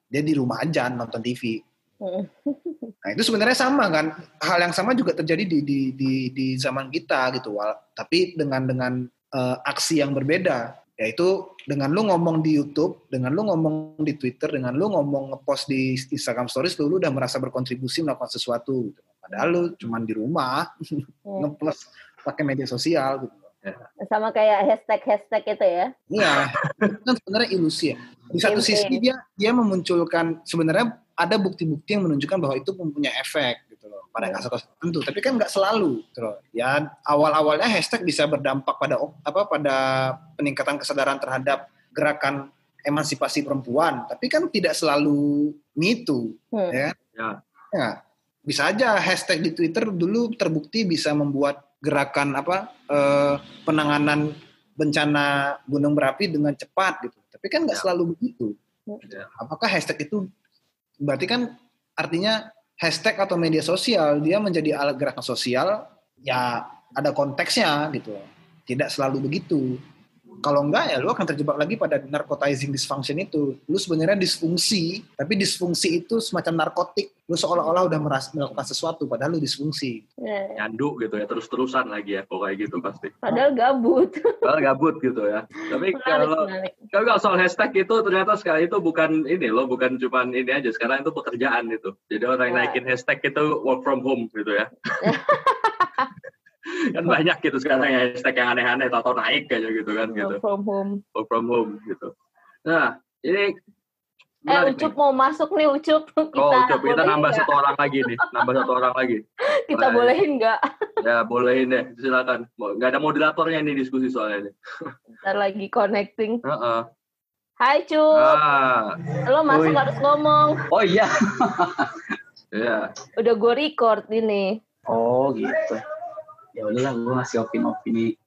dia di rumah aja nonton TV Hmm. nah itu sebenarnya sama kan hal yang sama juga terjadi di di di, di zaman kita gitu tapi dengan dengan eh, aksi yang berbeda yaitu dengan lu ngomong di YouTube, dengan lu ngomong di Twitter, dengan lu ngomong ngepost di Instagram Stories, lu, lu udah merasa berkontribusi melakukan sesuatu. Gitu. Padahal lu cuman di rumah Hmm. ngepost pakai media sosial gitu. Sama kayak hashtag-hashtag itu ya. Iya, kan sebenarnya ilusi ya. Di satu sisi dia dia memunculkan sebenarnya ada bukti-bukti yang menunjukkan bahwa itu mempunyai efek gitu loh pada Hmm. kasus-kasus tertentu. Tapi kan nggak selalu gitu loh. Ya awal-awalnya hashtag bisa berdampak pada apa pada peningkatan kesadaran terhadap gerakan emansipasi perempuan, tapi kan tidak selalu Me Too, Hmm. ya. Ya. Ya, bisa aja hashtag di Twitter dulu terbukti bisa membuat gerakan apa eh, penanganan bencana gunung berapi dengan cepat gitu. Tapi kan nggak Ya. selalu begitu. Ya. Apakah hashtag itu berarti kan artinya hashtag atau media sosial dia menjadi alat gerakan sosial ya ada konteksnya gitu. Tidak selalu begitu. Kalau enggak ya lu akan terjebak lagi pada narcotizing dysfunction itu. Lu sebenarnya disfungsi, tapi disfungsi itu semacam narkotik. Lu seolah-olah udah merasa melakukan sesuatu padahal lu disfungsi. Ya. Nyandu gitu ya, terus-terusan lagi ya, kok kayak gitu pasti. Padahal gabut. Padahal gabut gitu ya. Tapi Menarik, kalau kalau soal hashtag itu ternyata sekarang itu bukan ini loh, bukan cuman ini aja. Sekarang itu pekerjaan itu. Jadi orang yang Ya. naikin hashtag itu work from home gitu ya. kan banyak gitu sekarang ya hashtag yang aneh-aneh atau naik aja gitu kan gitu. Work from home. Work from home gitu. Nah, ini Eh Ucup nih. mau masuk nih Ucup. Kita Oh, Ucup, kita nambah satu orang lagi nih, nambah satu orang lagi. Kita Nah, bolehin nggak? Ya, bolehin deh, silakan. Nggak ada moderatornya nih diskusi soalnya nih. Ntar lagi connecting. Heeh. Hai Cup, Ah, lo masuk Oi. harus ngomong. Oh iya. ya. Udah gue record ini. Oh gitu. Ya udahlah, gue ngasih opini-opini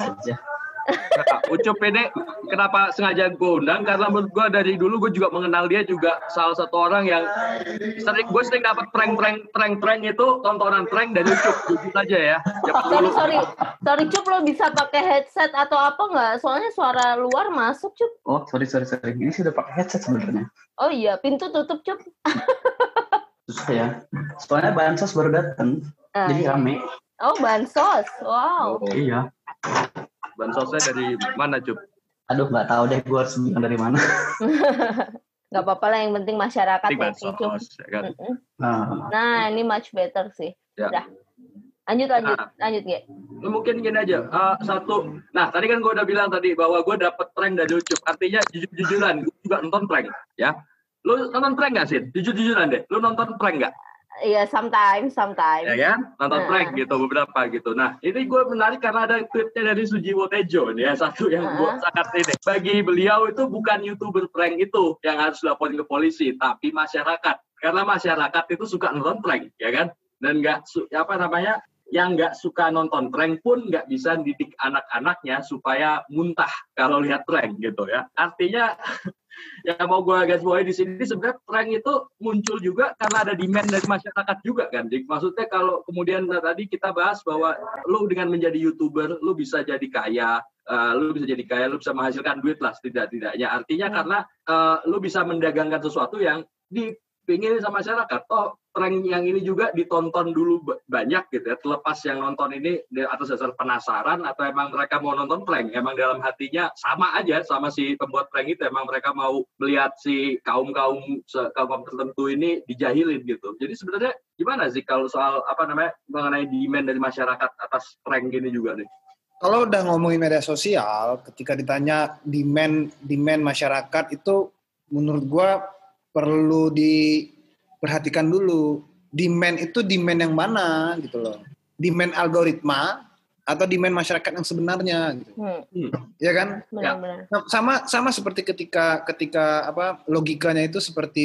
aja. Nah, Ucup ini kenapa sengaja gue undang karena menurut gue dari dulu gue juga mengenal dia juga salah satu orang yang sering gue sering dapat prank-prank prank-prank itu tontonan prank dari Ucup jujur aja ya. Zaman Sorry, dulu. sorry. Sorry Cup, lo bisa pakai headset atau apa nggak? Soalnya suara luar masuk Cup. Oh sorry sorry sorry. Ini sih udah pakai headset sebenarnya. Oh iya, pintu tutup Cup. Susah ya. Soalnya bansos baru datang, Ah, jadi rame. Oh, bansos. Wow. Oh, Iya. bansosnya dari mana Cup? Aduh nggak tahu deh gue harus bilang dari mana. Gak apa-apa lah, yang penting masyarakat yang Cup. bansos, ya kan? Nah, Nah, ini much better sih. Ya. Udah. Lanjut, lanjut, Ah. lanjut, Ge. Lu mungkin gini aja, eh, satu, nah tadi kan gue udah bilang tadi bahwa gue dapet prank dari Ucup, artinya jujur-jujuran, gue juga nonton prank, ya. Lu nonton prank gak sih? Jujur-jujuran deh, lu nonton prank gak? Iya, sometimes, sometimes. ya kan nonton Nah. prank gitu beberapa gitu nah ini gue menarik karena ada tweetnya dari Sujiwo Tejo nih ya satu yang gue Nah. sangat ini bagi beliau itu bukan youtuber prank itu yang harus dilaporin ke polisi tapi masyarakat karena masyarakat itu suka nonton prank ya kan dan nggak apa namanya yang nggak suka nonton prank pun nggak bisa didik anak-anaknya supaya muntah kalau lihat prank gitu ya artinya yang mau gue garis bawahi di sini sebenarnya prank itu muncul juga karena ada demand dari masyarakat juga kan Dik. Maksudnya kalau kemudian nah, tadi kita bahas bahwa lu dengan menjadi youtuber lu bisa jadi kaya, eh, lu bisa jadi kaya, lu bisa menghasilkan duit lah setidak-tidaknya. Artinya Hmm. karena eh, lu bisa mendagangkan sesuatu yang dipingin sama masyarakat. Oh prank yang ini juga ditonton dulu ba- banyak gitu ya. Terlepas yang nonton ini di atas dasar penasaran atau emang mereka mau nonton prank, emang dalam hatinya sama aja sama si pembuat prank itu emang mereka mau melihat si kaum kaum kaum tertentu ini dijahilin gitu. Jadi sebenarnya gimana sih kalau soal apa namanya mengenai demand dari masyarakat atas prank gini juga nih? Kalau udah ngomongin media sosial, ketika ditanya demand demand masyarakat itu menurut gua perlu diperhatikan dulu. Demand itu demand yang mana gitu loh. Demand algoritma atau demand masyarakat yang sebenarnya gitu. Hmm, Ya kan? benar-benar. Nah, sama sama seperti ketika ketika apa logikanya itu seperti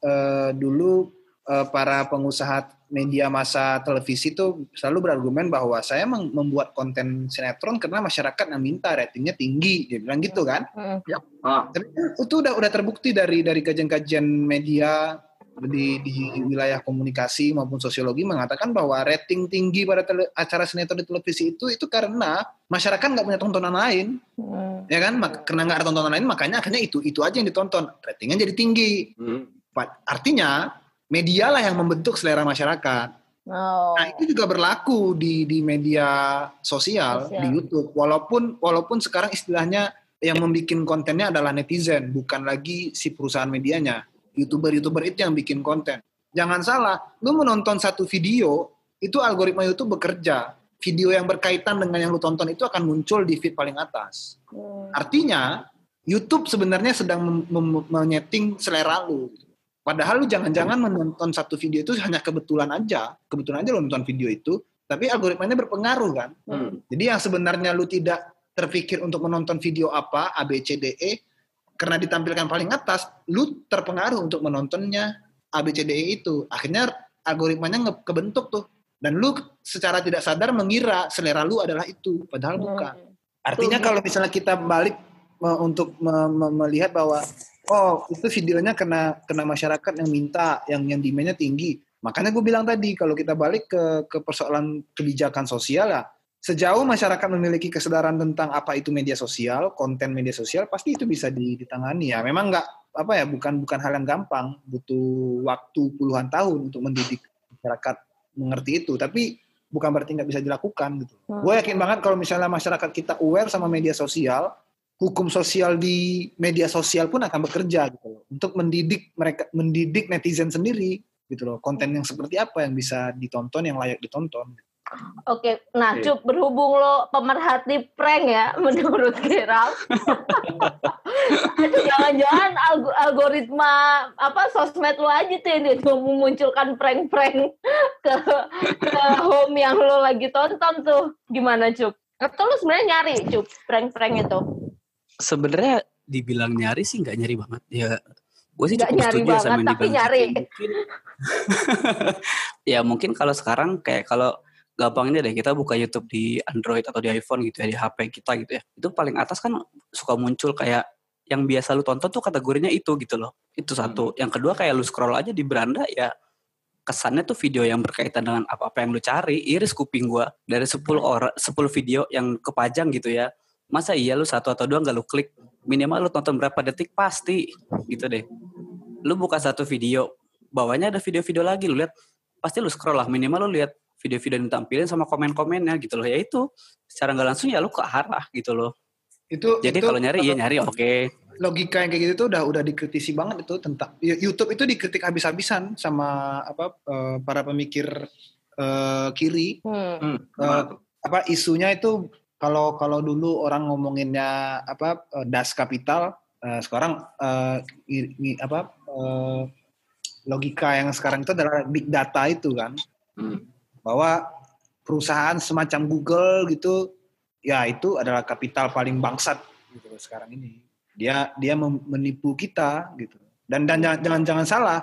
eh, dulu eh, para pengusaha media masa televisi itu selalu berargumen bahwa saya mem- membuat konten sinetron karena masyarakat yang minta ratingnya tinggi dia bilang gitu kan Hmm, Ah, tapi kan itu udah udah terbukti dari dari kajian-kajian media di, di wilayah komunikasi maupun sosiologi mengatakan bahwa rating tinggi pada tele, acara sinetron di televisi itu itu karena masyarakat nggak punya tontonan lain, Hmm. ya kan? Mak- karena nggak ada tontonan lain, makanya akhirnya itu itu aja yang ditonton, ratingnya jadi tinggi. Hmm. Artinya media lah yang membentuk selera masyarakat. Oh. Nah itu juga berlaku di di media sosial, Sosial. di YouTube. Walaupun walaupun sekarang istilahnya yang membuat kontennya adalah netizen, bukan lagi si perusahaan medianya. Youtuber-youtuber itu yang bikin konten. Jangan salah, lu menonton satu video, itu algoritma YouTube bekerja. Video yang berkaitan dengan yang lu tonton itu akan muncul di feed paling atas. Hmm. Artinya, YouTube sebenarnya sedang menyeting selera lu. Padahal lu jangan-jangan menonton satu video itu hanya kebetulan aja. Kebetulan aja lu nonton video itu, tapi algoritmanya berpengaruh kan. Hmm. Jadi yang sebenarnya lu tidak terpikir untuk menonton video apa, A, B, C, D, E, karena ditampilkan paling atas, lu terpengaruh untuk menontonnya A, B, C, D, E itu. Akhirnya algoritmanya nge- kebentuk tuh. Dan lu secara tidak sadar mengira selera lu adalah itu, padahal bukan. Hmm. Artinya Betul. kalau misalnya kita balik me- untuk me- me- melihat bahwa oh itu videonya kena kena masyarakat yang minta, yang yang demandnya tinggi. Makanya gue bilang tadi kalau kita balik ke ke persoalan kebijakan sosial ya, sejauh masyarakat memiliki kesadaran tentang apa itu media sosial, konten media sosial, pasti itu bisa di- ditangani ya. Memang nggak apa ya, bukan bukan hal yang gampang, butuh waktu puluhan tahun untuk mendidik masyarakat mengerti itu. Tapi bukan berarti nggak bisa dilakukan gitu. Hmm. Gue yakin banget kalau misalnya masyarakat kita aware sama media sosial, hukum sosial di media sosial pun akan bekerja gitu loh untuk mendidik mereka mendidik netizen sendiri gitu loh konten yang seperti apa yang bisa ditonton yang layak ditonton. Oke, nah. Cup berhubung lo pemerhati prank ya menurut Geral. Jangan-jangan alg- algoritma apa sosmed lo aja tuh yang dia memunculkan prank-prank ke ke home yang lo lagi tonton tuh. Gimana Cup? Atau lo sebenarnya nyari Cup prank-prank itu? Sebenarnya dibilang nyari sih nggak nyari banget. Ya gue sih Nggak cukup nyari setuju sama banget, yang tapi nyari. Mungkin, ya mungkin kalau sekarang kayak kalau gampangnya deh kita buka YouTube di Android atau di iPhone gitu ya di HP kita gitu ya. Itu paling atas kan suka muncul kayak yang biasa lu tonton tuh kategorinya itu gitu loh. Itu satu. Yang kedua kayak lu scroll aja di beranda ya kesannya tuh video yang berkaitan dengan apa-apa yang lu cari. Iris kuping gua dari 10 orang 10 video yang kepajang gitu ya. Masa iya lu satu atau dua nggak lu klik? Minimal lu tonton berapa detik pasti gitu deh. Lu buka satu video, bawahnya ada video-video lagi lu lihat pasti lu scroll lah minimal lu lihat video-video yang ditampilin sama komen-komennya gitu loh ya itu secara nggak langsung ya lu ke arah gitu loh Itu jadi itu kalau nyari iya nyari oke logika yang kayak gitu tuh udah udah dikritisi banget itu tentang YouTube itu dikritik habis-habisan sama apa eh, para pemikir eh, kiri Hmm. Hmm. Eh, apa isunya itu kalau kalau dulu orang ngomonginnya apa das kapital eh, sekarang eh, i- i- apa eh, logika yang sekarang itu adalah big data itu kan Hmm. Bahwa perusahaan semacam Google gitu ya itu adalah kapital paling bangsat gitu loh sekarang ini dia dia menipu kita gitu dan dan jangan jangan, jangan salah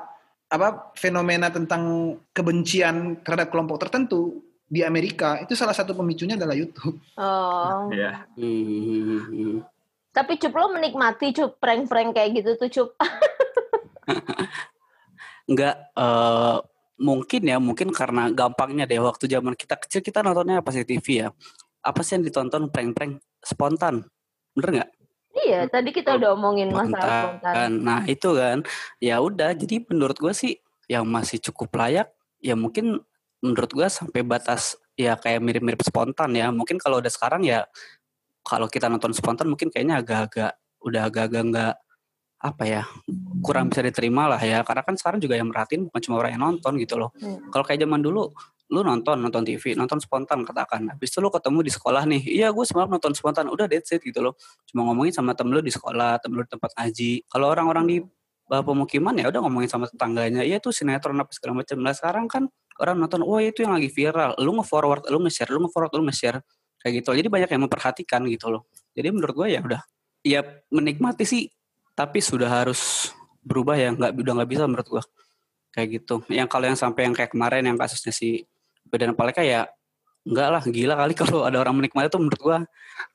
apa fenomena tentang kebencian terhadap kelompok tertentu di Amerika itu salah satu pemicunya adalah YouTube Oh. Ya. Hmm, Tapi Cup lo menikmati Cup prank-prank kayak gitu tuh Cup. nggak eh, mungkin ya mungkin karena gampangnya deh waktu zaman kita kecil kita nontonnya apa sih TV ya? Apa sih yang ditonton? Prank-prank spontan. Bener nggak? Iya, tadi kita udah omongin masalah spontan. spontan. Nah itu kan. Ya udah jadi menurut gue sih yang masih cukup layak ya mungkin menurut gue sampai batas ya kayak mirip-mirip spontan ya. Mungkin kalau udah sekarang ya kalau kita nonton spontan mungkin kayaknya agak-agak udah agak-agak nggak apa ya kurang bisa diterima lah ya. Karena kan sekarang juga yang merhatiin bukan cuma orang yang nonton gitu loh. Hmm. kalau kayak zaman dulu lu nonton nonton TV nonton spontan katakan. Habis itu lu ketemu di sekolah nih iya gue semalam nonton spontan. Udah that's it gitu loh. Cuma ngomongin sama temen lu di sekolah temen lu di tempat ngaji. Kalau orang-orang di uh, pemukiman ya udah ngomongin sama tetangganya. Iya tuh sinetron apa segala macam nah sekarang kan orang nonton wah itu yang lagi viral. Lu nge-forward lu nge-share lu nge-forward lu nge-share. Kayak gitu. Jadi banyak yang memperhatikan gitu loh. Jadi menurut gue ya udah ya menikmati sih tapi sudah harus berubah ya nggak udah nggak bisa menurut gue kayak gitu. Yang kalau yang sampai yang kayak kemarin yang kasusnya si Bedan Paleka ya enggak lah gila kali kalau ada orang menikmati itu menurut gua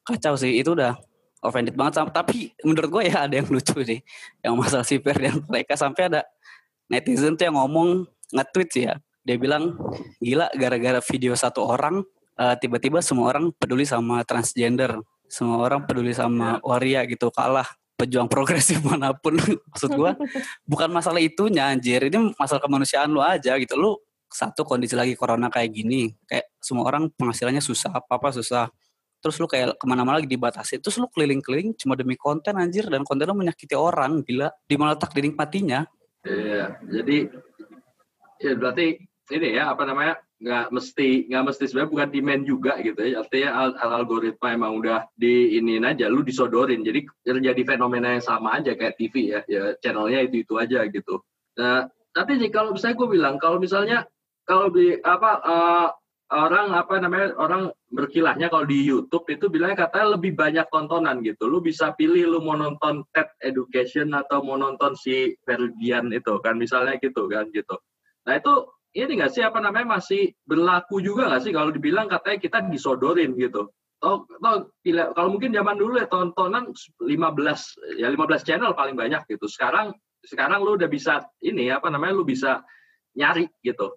kacau sih. Itu udah offended banget sama tapi menurut gua ya ada yang lucu sih. Yang masalah si Ferdian Paleka sampai ada netizen tuh yang ngomong nge-tweet sih ya. Dia bilang gila gara-gara video satu orang eh, tiba-tiba semua orang peduli sama transgender, semua orang peduli sama waria gitu kalah pejuang progresif mana pun maksud gua bukan masalah itunya anjir. Ini masalah kemanusiaan lu aja gitu. Lu satu kondisi lagi corona kayak gini kayak semua orang penghasilannya susah apa apa susah. Terus lu kayak ke mana-mana lagi dibatasi. Terus lu keliling-keliling cuma demi konten anjir. Dan konten lu menyakiti orang gila. Di mana letak dinikmatinya. Iya, jadi ya berarti ini ya apa namanya nggak mesti nggak mesti. Sebenarnya bukan demand juga gitu ya. Artinya al- al- algoritma emang udah di ini aja lu disodorin. Jadi terjadi fenomena yang sama aja kayak TV ya. Ya channelnya itu itu aja gitu. Nah tapi sih kalau misalnya gue bilang kalau misalnya kalau di apa eh, orang apa namanya orang berkilahnya kalau di YouTube itu bilangnya katanya lebih banyak tontonan gitu. Lu bisa pilih lu mau nonton TED Education atau mau nonton si Ferdian itu kan misalnya gitu kan gitu. Nah itu ini nggak sih apa namanya masih berlaku juga nggak sih kalau dibilang katanya kita disodorin gitu. Bila- kalau mungkin zaman dulu ya tontonan 15 ya 15 channel paling banyak gitu. Sekarang sekarang lu udah bisa ini apa namanya lu bisa nyari gitu.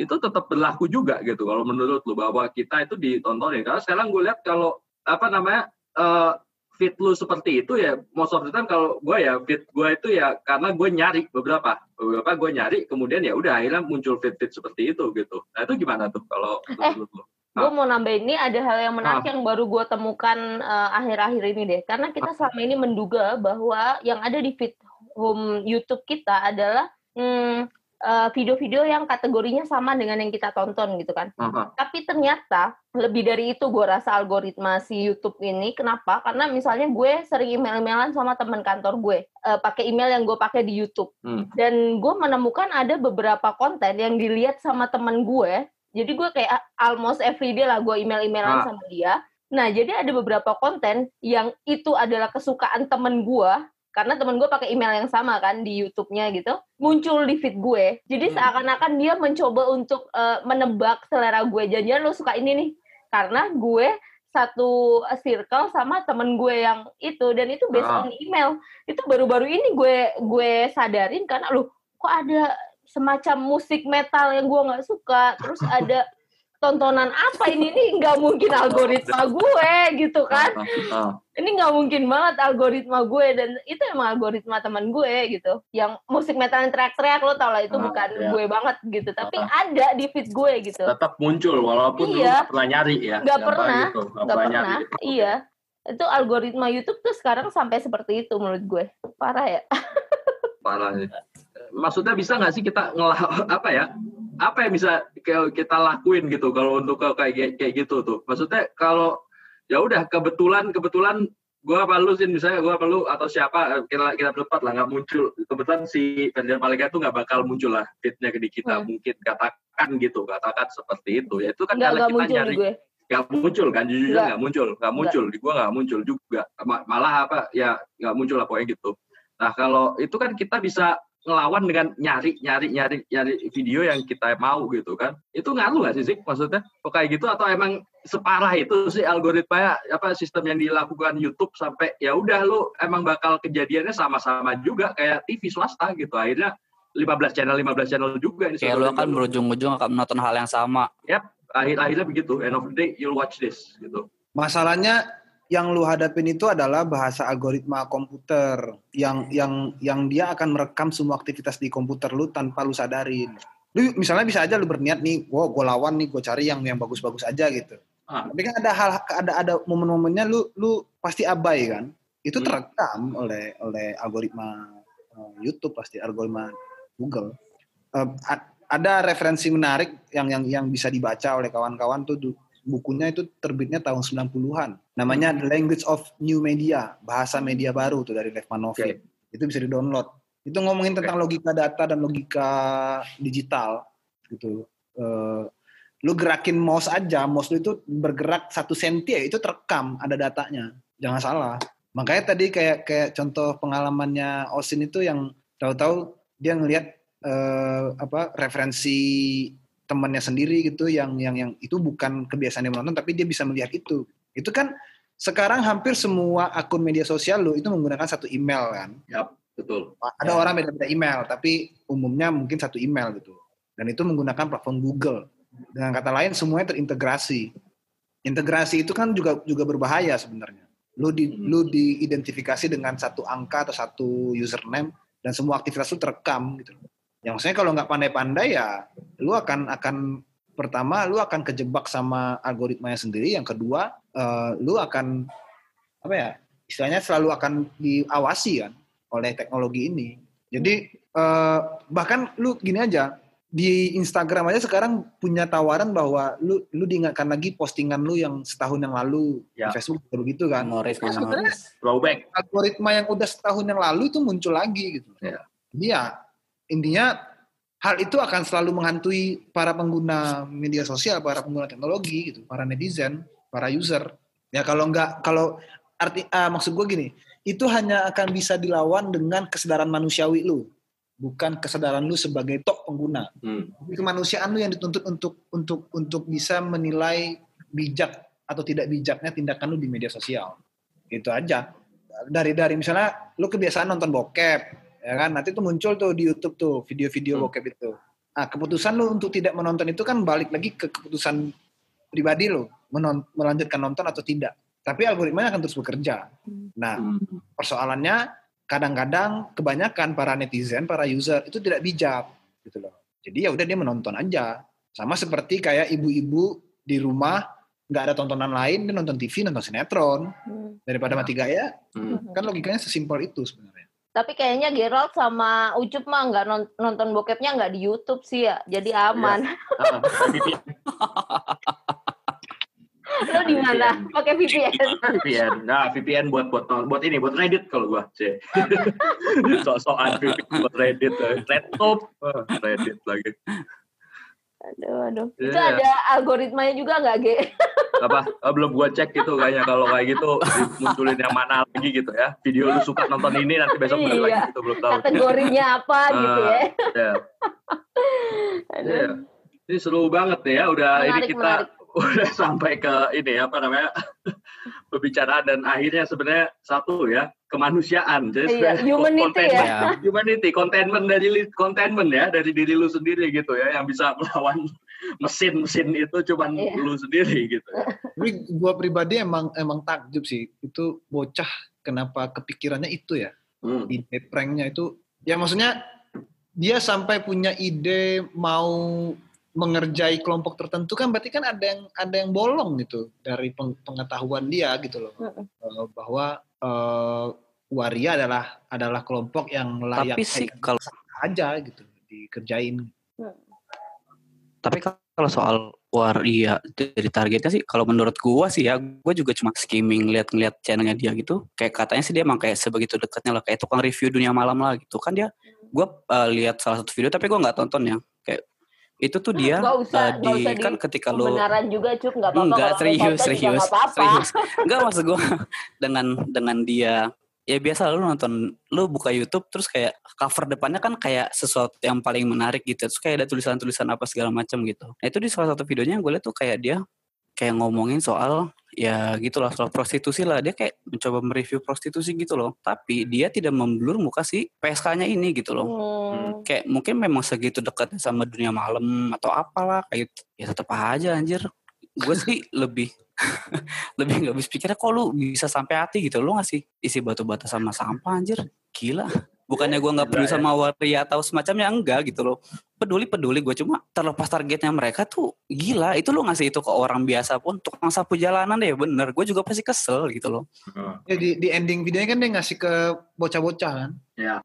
Itu tetap berlaku juga gitu kalau menurut lu bahwa kita itu ditontonin. Karena sekarang gue lihat kalau apa namanya eh, fit lu seperti itu ya most of the time kalau gue ya fit gue itu ya karena gue nyari beberapa. Beberapa gue nyari kemudian ya udah akhirnya muncul fit fit seperti itu gitu. Nah itu gimana tuh kalau menurut lu gue mau nambahin ini ada hal yang Ah. menarik yang baru gue temukan eh, akhir-akhir ini deh. Karena kita selama ini menduga bahwa yang ada di feed home YouTube kita adalah hmm, eh, video-video yang kategorinya sama dengan yang kita tonton gitu kan Aha. tapi ternyata lebih dari itu gue rasa algoritma si YouTube ini kenapa karena misalnya gue sering email-emailan sama teman kantor gue eh, pakai email yang gue pakai di YouTube Hmm. dan gue menemukan ada beberapa konten yang dilihat sama teman gue jadi gue kayak almost everyday lah gue email-emailan Ah. sama dia nah jadi ada beberapa konten yang itu adalah kesukaan temen gue karena temen gue pakai email yang sama kan di YouTube-nya gitu muncul di feed gue. Jadi Hmm. seakan-akan dia mencoba untuk eh, menebak selera gue. Jangan lo suka ini nih. Karena gue satu circle sama temen gue yang itu. Dan itu based Ah. on email. Itu baru-baru ini gue gue sadarin karena lu kok ada semacam musik metal yang gue nggak suka? Terus ada tontonan apa ini nih nggak mungkin algoritma gue gitu kan Ah, ini nggak mungkin banget algoritma gue dan itu emang algoritma teman gue gitu yang musik metal yang teriak-teriak lo tau lah itu Ah, bukan iya. gue banget gitu tapi Ah. ada di feed gue gitu tetap muncul walaupun lu Iya. nggak pernah nyari ya Nggak pernah, gitu, nggak pernah nyari. iya itu algoritma YouTube tuh sekarang sampai seperti itu menurut gue parah ya parah nih. Maksudnya bisa nggak sih kita ngelah apa ya? Apa yang bisa ke- kita lakuin gitu kalau untuk ke- kayak kayak gitu tuh? Maksudnya kalau ya udah kebetulan kebetulan gua apa lu sih misalnya gua apa lu atau siapa kita kita berempat lah nggak muncul. Kebetulan si Ferdinand Paleka tuh nggak bakal muncul lah fitnya di kita Hmm. mungkin. Katakan gitu katakan seperti itu. Ya itu kan nggak kalau nggak kita muncul nyari gue. nggak muncul kan jujur Nggak. muncul nggak. muncul. Di gua nggak muncul juga. Ma- malah apa? Ya nggak muncul lah pokoknya gitu. Nah kalau itu kan kita bisa ngelawan dengan nyari nyari nyari nyari video yang kita mau gitu kan. Itu ngaruh nggak sih sih maksudnya kok kayak gitu? Atau emang separah itu sih algoritma apa sistem yang dilakukan YouTube sampai ya udah lu emang bakal kejadiannya sama-sama juga kayak TV swasta gitu. Akhirnya 15 channel 15 channel juga ini kayak lu akan berujung-ujung akan menonton hal yang sama. Akhir-akhirnya begitu. End of the day you'll watch this gitu. Masalahnya yang lu hadapin itu adalah bahasa algoritma komputer yang yang yang dia akan merekam semua aktivitas di komputer lu tanpa lu sadarin. Lu misalnya bisa aja lu berniat nih, wow gue lawan nih, gue cari yang yang bagus-bagus aja gitu. Ah. Tapi kan ada hal ada ada momen-momennya lu lu pasti abai kan. Itu Hmm. terekam oleh oleh algoritma eh, YouTube pasti algoritma Google. A- ada referensi menarik yang yang yang bisa dibaca oleh kawan-kawan tuh bukunya itu terbitnya tahun 90-an. Namanya The Language of New Media, bahasa media baru tuh dari Lev Manovin. Itu bisa di-download. Itu ngomongin tentang logika data dan logika digital gitu. Eh, lu gerakin mouse aja, mouse lu itu bergerak satu senti ya itu terekam, ada datanya. Jangan salah. Makanya tadi kayak kayak contoh pengalamannya Osin itu yang tahu-tahu dia ngelihat eh, apa referensi temannya sendiri gitu yang yang yang itu bukan kebiasaan dia menonton tapi dia bisa melihat itu. Itu kan sekarang hampir semua akun media sosial lo itu menggunakan satu email kan. Yap, betul. Ada Ya. orang beda-beda email, tapi umumnya mungkin satu email gitu. Dan itu menggunakan platform Google. Dengan kata lain semuanya terintegrasi. Integrasi itu kan juga juga berbahaya sebenarnya. Lu di Hmm. lu diidentifikasi dengan satu angka atau satu username dan semua aktivitas lu terekam gitu. Yang maksudnya kalau nggak pandai-pandai ya lu akan akan pertama lu akan kejebak sama algoritmanya sendiri, yang kedua eh, lu akan apa ya? Istilahnya selalu akan diawasi kan oleh teknologi ini. Jadi eh, bahkan lu gini aja di Instagram aja sekarang punya tawaran bahwa lu lu diingatkan lagi postingan lu yang setahun yang lalu Ya. di Facebook begitu kan. Itu sebenarnya memoris. Throwback. algoritma yang udah setahun yang lalu itu muncul lagi gitu. Ya. Iya, intinya hal itu akan selalu menghantui para pengguna media sosial, para pengguna teknologi gitu, para netizen, para user. Ya kalau nggak kalau arti ah, maksud gue gini, itu hanya akan bisa dilawan dengan kesadaran manusiawi lu, bukan kesadaran lu sebagai tok pengguna. Hmm. Kemanusiaan lu yang dituntut untuk untuk untuk bisa menilai bijak atau tidak bijaknya tindakan lu di media sosial. Itu aja. Dari dari misalnya lu kebiasaan nonton bokep, ya kan? Nanti tuh muncul tuh di YouTube tuh video-video Hmm. bokep itu. Nah, keputusan lu untuk tidak menonton itu kan balik lagi ke keputusan pribadi menon- melanjutkan nonton atau tidak. Tapi algoritmanya akan terus bekerja. Nah, Hmm. persoalannya kadang-kadang kebanyakan para netizen, para user itu tidak bijak gitu loh. Jadi ya udah dia menonton aja. Sama seperti kayak ibu-ibu di rumah nggak ada tontonan lain, dia nonton TV, nonton sinetron Hmm. daripada mati gaya. Hmm. Kan logikanya sesimpel itu sebenarnya. Tapi kayaknya Gerald sama Ucup mah nggak non- nonton bokepnya nggak di YouTube sih ya, jadi aman. Ah, VPN. Lo di mana? Pakai VPN. VPN. Nah, VPN buat buat buat ini, buat Reddit kalau gua. C. Sok-sokan VPN buat Reddit. Laptop, ah, Reddit lagi. Aduh, aduh. Itu Iya. ada algoritmanya juga nggak, Ge? Apa? eh, belum gua cek gitu kayaknya kalau kayak gitu munculin yang mana lagi gitu ya. Video lu suka nonton ini nanti besok balik Iya. lagi gitu belum tahu. Kategorinya apa gitu ya. Ya. Aduh. Iya. Ini seru banget ya. Udah ini Menarik, kita menarik. Udah sampai ke ini apa namanya pembicaraan dan akhirnya sebenarnya satu ya kemanusiaan. Jadi Iya, sebenarnya humanity containment- ya. Ya, Humanity, containment dari containment ya dari diri lu sendiri gitu ya yang bisa melawan mesin-mesin itu cuman Iya. lu sendiri gitu. ya. Tapi gua pribadi emang emang takjub sih. Itu bocah kenapa kepikirannya itu ya? Hmm. ide pranknya itu ya maksudnya dia sampai punya ide mau mengerjai kelompok tertentu kan berarti kan ada yang ada yang bolong gitu dari peng- pengetahuan dia gitu loh. Eh, bahwa eh, waria adalah adalah kelompok yang layak tapi sih kalau aja gitu dikerjain. Tapi kalau soal waria dari targetnya sih kalau menurut gua sih ya gua juga cuma skimming lihat-lihat channelnya dia gitu. Kayak katanya sih dia emang kayak sebegitu dekatnya lah kayak tukang review dunia malam lah gitu. Kan dia gua eh, lihat salah satu video tapi gua nggak tonton ya itu tuh dia Nggak usah- nggak di usah di kan ketika lo Kebenaran juga, Cup. Nggak apa-apa. Enggak, lo serius, serius, nggak apa-apa. serius. Enggak maksud gue dengan dengan dia ya biasa lu nonton lu buka YouTube terus kayak cover depannya kan kayak sesuatu yang paling menarik gitu terus kayak ada tulisan-tulisan apa segala macam gitu nah itu di salah satu videonya gue lihat tuh kayak dia kayak ngomongin soal ya gitulah. Soal prostitusi lah. Dia kayak mencoba mereview prostitusi gitu loh. Tapi dia tidak memblur muka si PSK-nya ini gitu loh. Hmm. kayak mungkin memang segitu dekatnya sama dunia malam atau apalah. Kayak ya tetap aja anjir. Gue sih lebih lebih nggak habis pikirnya kok lu bisa sampai hati gitu? Lu ngasih isi batu bata sama sampah anjir? Gila bukannya gue nggak peduli Gila ya. sama waria atau semacamnya enggak gitu loh. Peduli peduli gue cuma terlepas targetnya mereka tuh gila. Itu lu ngasih itu ke orang biasa pun tukang sapu jalanan deh bener. Gue juga pasti kesel gitu loh. Ya di, di ending videonya kan dia ngasih ke bocah-bocah kan?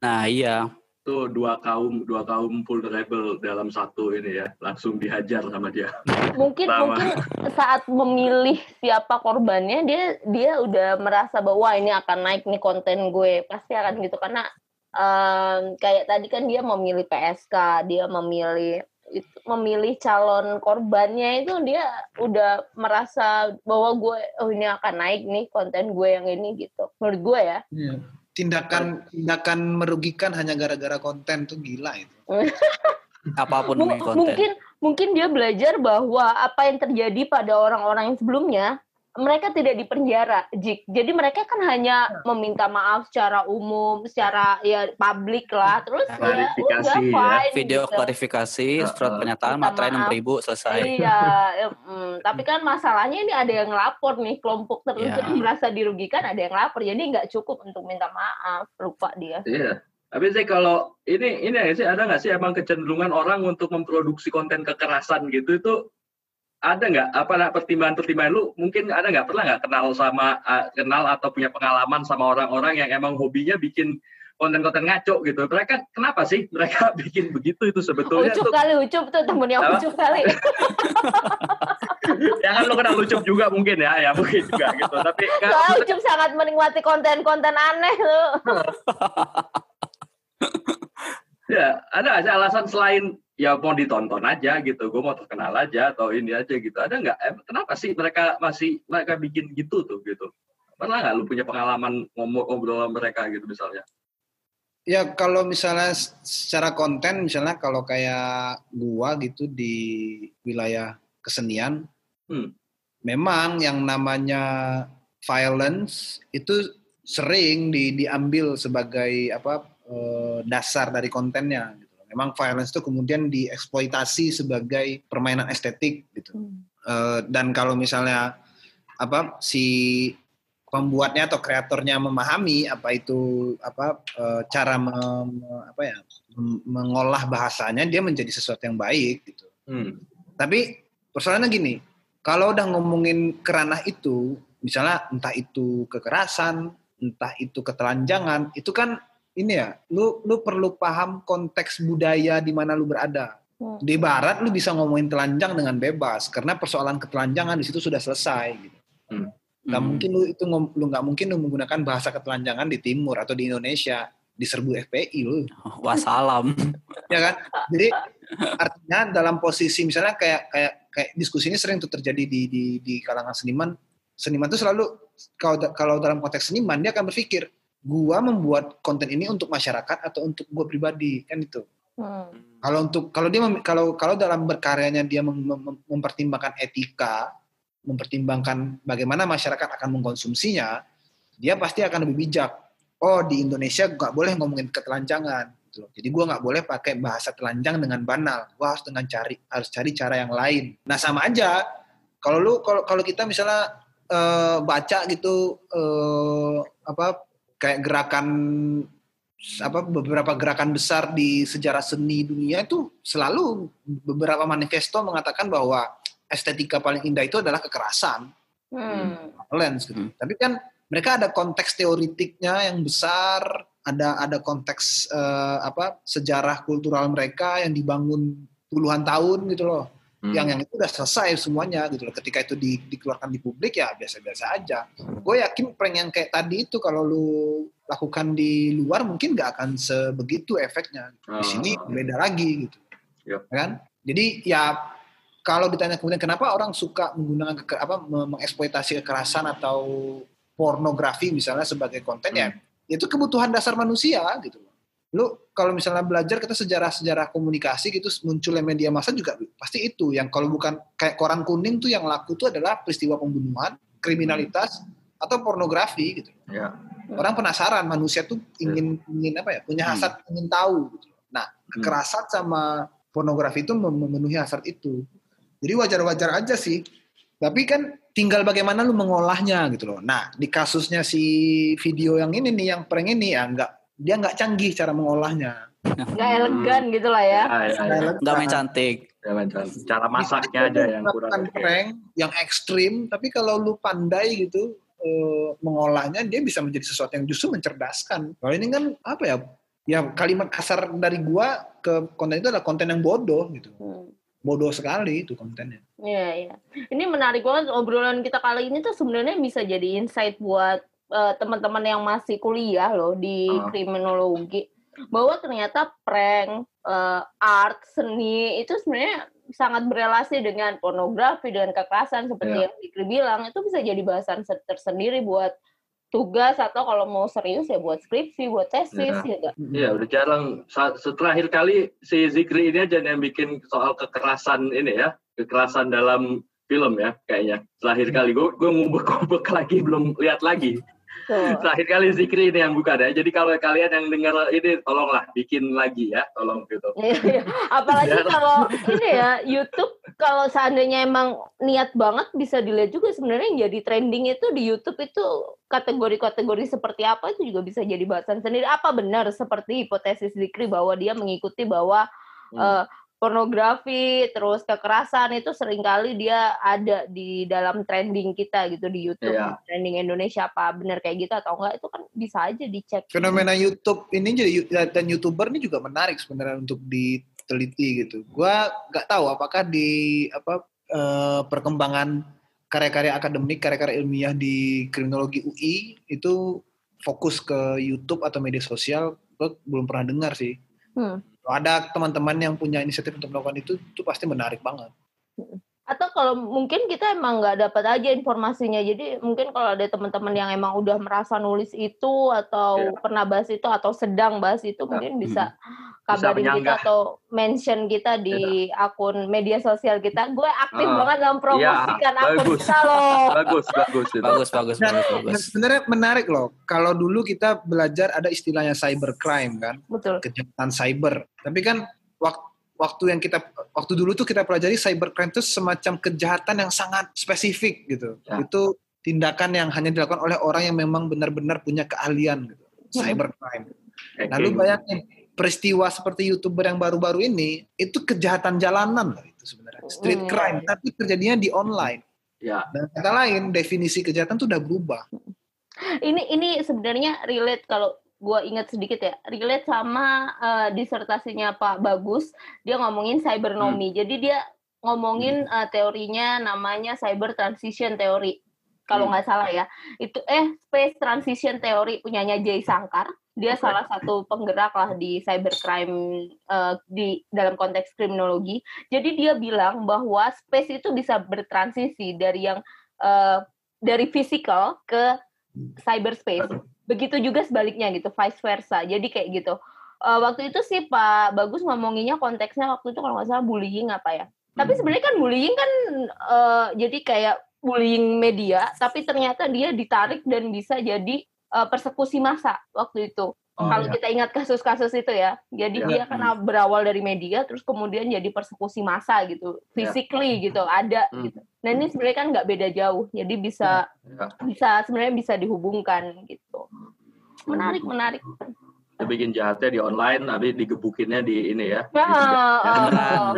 Nah iya. Itu dua kaum dua kaum vulnerable dalam satu ini ya. Langsung dihajar sama dia. mungkin Sama. mungkin saat memilih siapa korbannya dia dia udah merasa bahwa "Wah, ini akan naik nih konten gue. Pasti akan gitu karena em, kayak tadi kan dia memilih PSK dia memilih itu memilih calon korbannya itu dia udah merasa bahwa gue oh ini akan naik nih konten gue yang ini gitu. Menurut gue ya. Iya. tindakan tindakan merugikan hanya gara-gara konten tuh gila itu. Apa pun konten. mungkin mungkin dia belajar bahwa apa yang terjadi pada orang-orang yang sebelumnya mereka tidak dipenjara, Jik. Jadi mereka kan hanya meminta maaf secara umum, secara ya publik lah. Terus ya Klarifikasi, udah ya. fine. Video gitu. klarifikasi, surat pernyataan, materai enam ribu selesai. Iya, ya, mm, tapi kan masalahnya ini ada yang lapor nih kelompok tertentu Iya. yang merasa dirugikan, ada yang lapor, jadi nggak cukup untuk minta maaf, lupa dia. Iya. Tapi sih kalau ini ini ya sih ada nggak sih emang kecenderungan orang untuk memproduksi konten kekerasan gitu itu ada nggak? Apa nak pertimbangan-pertimbangan lu? Mungkin ada nggak? Pernah nggak kenal sama uh, kenal atau punya pengalaman sama orang-orang yang emang hobinya bikin konten-konten ngaco gitu? Mereka kenapa sih mereka bikin begitu itu sebetulnya Ucup tuh? kali, ucup tuh temennya Apa? ucup kali. ya kan lu kenal lucu juga mungkin ya? Ya mungkin juga gitu. Tapi kan, Soalnya ucup sangat menikmati konten-konten aneh tuh. ya ada sih alasan selain ya mau ditonton aja gitu gue mau terkenal aja atau ini aja gitu ada nggak em, kenapa sih mereka masih mereka bikin gitu tuh gitu pernah nggak lu punya pengalaman ngomong ngobrol sama mereka gitu misalnya Ya kalau misalnya secara konten misalnya kalau kayak gua gitu di wilayah kesenian, Hmm. memang yang namanya violence itu sering di, diambil sebagai apa eh, dasar dari kontennya. Memang violence itu kemudian dieksploitasi sebagai permainan estetik gitu. Eh, dan kalau misalnya apa si pembuatnya atau kreatornya memahami apa itu apa eh, cara mem- apa ya mengolah bahasanya dia menjadi sesuatu yang baik gitu. Hmm. Tapi persoalannya gini, kalau udah ngomongin kerana itu, misalnya entah itu kekerasan, entah itu ketelanjangan, itu kan ini ya, lu lu perlu paham konteks budaya di mana lu berada. Hmm. Di barat lu bisa ngomongin telanjang dengan bebas karena persoalan ketelanjangan di situ sudah selesai gitu. Gak Hmm. mungkin lu itu lu nggak mungkin lu menggunakan bahasa ketelanjangan di timur atau di Indonesia diserbu FPI lu Wassalam. ya kan jadi artinya dalam posisi misalnya kayak kayak kayak diskusi ini sering tuh terjadi di di di kalangan seniman seniman tuh selalu kalau kalau dalam konteks seniman dia akan berpikir gua membuat konten ini untuk masyarakat atau untuk gua pribadi kan itu. Hmm. kalau untuk kalau dia kalau kalau dalam berkaryanya dia mem- mem- mempertimbangkan etika mempertimbangkan bagaimana masyarakat akan mengkonsumsinya dia pasti akan lebih bijak. Oh di Indonesia nggak boleh ngomongin ketelanjangan gitu loh. jadi gua nggak boleh pakai bahasa telanjang dengan banal. Gua harus dengan cari harus cari cara yang lain. Nah sama aja. Kalau lu kalau kalau kita misalnya eh, baca gitu eh, apa kayak gerakan apa beberapa gerakan besar di sejarah seni dunia itu selalu beberapa manifesto mengatakan bahwa estetika paling indah itu adalah kekerasan Hmm. violence gitu. Hmm. Tapi kan mereka ada konteks teoritiknya yang besar, ada ada konteks eh, apa sejarah kultural mereka yang dibangun puluhan tahun gitu loh. Hmm. Yang yang itu udah selesai semuanya gitu loh. Ketika itu di- dikeluarkan di publik ya biasa-biasa aja. Gue yakin prank yang kayak tadi itu kalau lu lakukan di luar mungkin nggak akan sebegitu efeknya. Di sini Ah. beda lagi gitu. Yep. Kan? Jadi ya kalau ditanya kemudian kenapa orang suka menggunakan keke- apa me- mengeksploitasi kekerasan atau pornografi misalnya sebagai konten ya itu kebutuhan dasar manusia gitu. Lu kalau misalnya belajar kita sejarah-sejarah komunikasi gitu munculnya media massa juga pasti itu yang kalau bukan kayak koran kuning tuh yang laku tuh adalah peristiwa pembunuhan, kriminalitas atau pornografi gitu. Ya. Orang penasaran manusia tuh ingin ingin apa ya punya Hmm. hasrat ingin tahu gitu. Nah, kekerasan sama pornografi itu mem- memenuhi hasrat itu. Jadi wajar-wajar aja sih. Tapi kan tinggal bagaimana lu mengolahnya gitu loh. Nah, di kasusnya si video yang ini nih, yang prank ini ya nggak dia nggak canggih cara mengolahnya. Nggak elegan gitu lah ya. Ya, ya, ya. Nggak main cantik. Cara masaknya aja yang kurang prank yang ekstrim, tapi kalau lu pandai gitu eh, mengolahnya, dia bisa menjadi sesuatu yang justru mencerdaskan. Kalau ini kan apa ya? Ya kalimat kasar dari gua ke konten itu adalah konten yang bodoh gitu. Hmm. Bodoh sekali itu kontennya. Iya, iya. Ini menarik banget obrolan kita kali ini tuh sebenarnya bisa jadi insight buat eh, teman-teman yang masih kuliah loh di Ah. kriminologi bahwa ternyata prank, eh, art, seni itu sebenarnya sangat berelasi dengan pornografi dengan kekerasan seperti Iya. yang Dikri bilang itu bisa jadi bahasan se- tersendiri buat tugas atau kalau mau serius ya buat skripsi, buat tesis Iya. ya? Iya, udah jarang. Terakhir kali si Zikri ini aja yang bikin soal kekerasan ini ya, kekerasan dalam film ya kayaknya. Terakhir kali gue gue ngubek-ngubek lagi belum lihat lagi. Tuh. Terakhir kali Zikri ini yang buka deh. Jadi kalau kalian yang dengar ini tolonglah bikin lagi ya, tolong gitu. Iya, iya. Apalagi kalau ini ya YouTube kalau seandainya emang niat banget bisa dilihat juga sebenarnya yang jadi trending itu di YouTube itu kategori-kategori seperti apa itu juga bisa jadi bahasan sendiri. Apa benar seperti hipotesis Zikri bahwa dia mengikuti bahwa Hmm. eh, pornografi terus kekerasan itu sering kali dia ada di dalam trending kita gitu di YouTube Iya. trending Indonesia apa benar kayak gitu atau enggak itu kan bisa aja dicek. fenomena YouTube ini jadi dan youtuber ini juga menarik sebenarnya untuk diteliti gitu. Gua nggak tahu apakah di apa eh, perkembangan karya-karya akademik, karya-karya ilmiah di kriminologi UI itu fokus ke YouTube atau media sosial. Gue belum pernah dengar sih. Hmm. Kalau ada teman-teman yang punya inisiatif untuk melakukan itu, itu pasti menarik banget. atau kalau mungkin kita emang nggak dapat aja informasinya jadi mungkin kalau ada teman-teman yang emang udah merasa nulis itu atau Iya. pernah bahas itu atau sedang bahas itu mungkin bisa kabarin kita atau mention kita di akun media sosial kita gue aktif Ah, banget dalam promosikan akun bagus. kita loh Bagus, bagus itu. Bagus, bagus, Dan bagus, bagus. sebenarnya menarik loh. Kalau dulu kita belajar ada istilahnya cybercrime kan. betul kejahatan cyber. Tapi kan waktu waktu yang kita waktu dulu tuh kita pelajari cybercrime itu semacam kejahatan yang sangat spesifik gitu. Ya. Itu tindakan yang hanya dilakukan oleh orang yang memang benar-benar punya keahlian gitu. Hmm. Cybercrime. Oke. Nah, lu bayangin peristiwa seperti YouTuber yang baru-baru ini itu kejahatan jalanan loh itu sebenarnya. Street Hmm. crime, tapi terjadinya di online. Ya, Dan kata lain definisi kejahatan tuh udah berubah. ini ini sebenarnya relate kalau gue ingat sedikit ya relate sama eh, disertasinya Pak Bagus dia ngomongin cybernomy jadi dia ngomongin eh, teorinya namanya cyber transition theory kalau Hmm. nggak salah ya itu eh space transition theory punyanya Jay Sankar dia Oke. salah satu penggerak lah di cybercrime eh, di dalam konteks kriminologi jadi dia bilang bahwa space itu bisa bertransisi dari yang eh, dari physical ke cyberspace. Begitu juga sebaliknya gitu, vice versa. Jadi kayak gitu. Eh, waktu itu sih Pak Bagus ngomonginnya konteksnya waktu itu kalau nggak salah bullying apa ya. Tapi Hmm. sebenarnya kan bullying kan eh, jadi kayak bullying media, tapi ternyata dia ditarik dan bisa jadi eh, persekusi massa waktu itu. Oh, kalau iya. kita ingat kasus-kasus itu ya, jadi Iya. dia kan berawal dari media, terus kemudian jadi persekusi massa gitu, Iya. physically gitu, ada Hmm. gitu. Nah ini sebenarnya kan nggak beda jauh, jadi bisa ya. bisa sebenarnya bisa dihubungkan gitu. Menarik, menarik. Kita bikin jahatnya di online, tapi digebukinnya di ini ya. Nah, Ya, oh,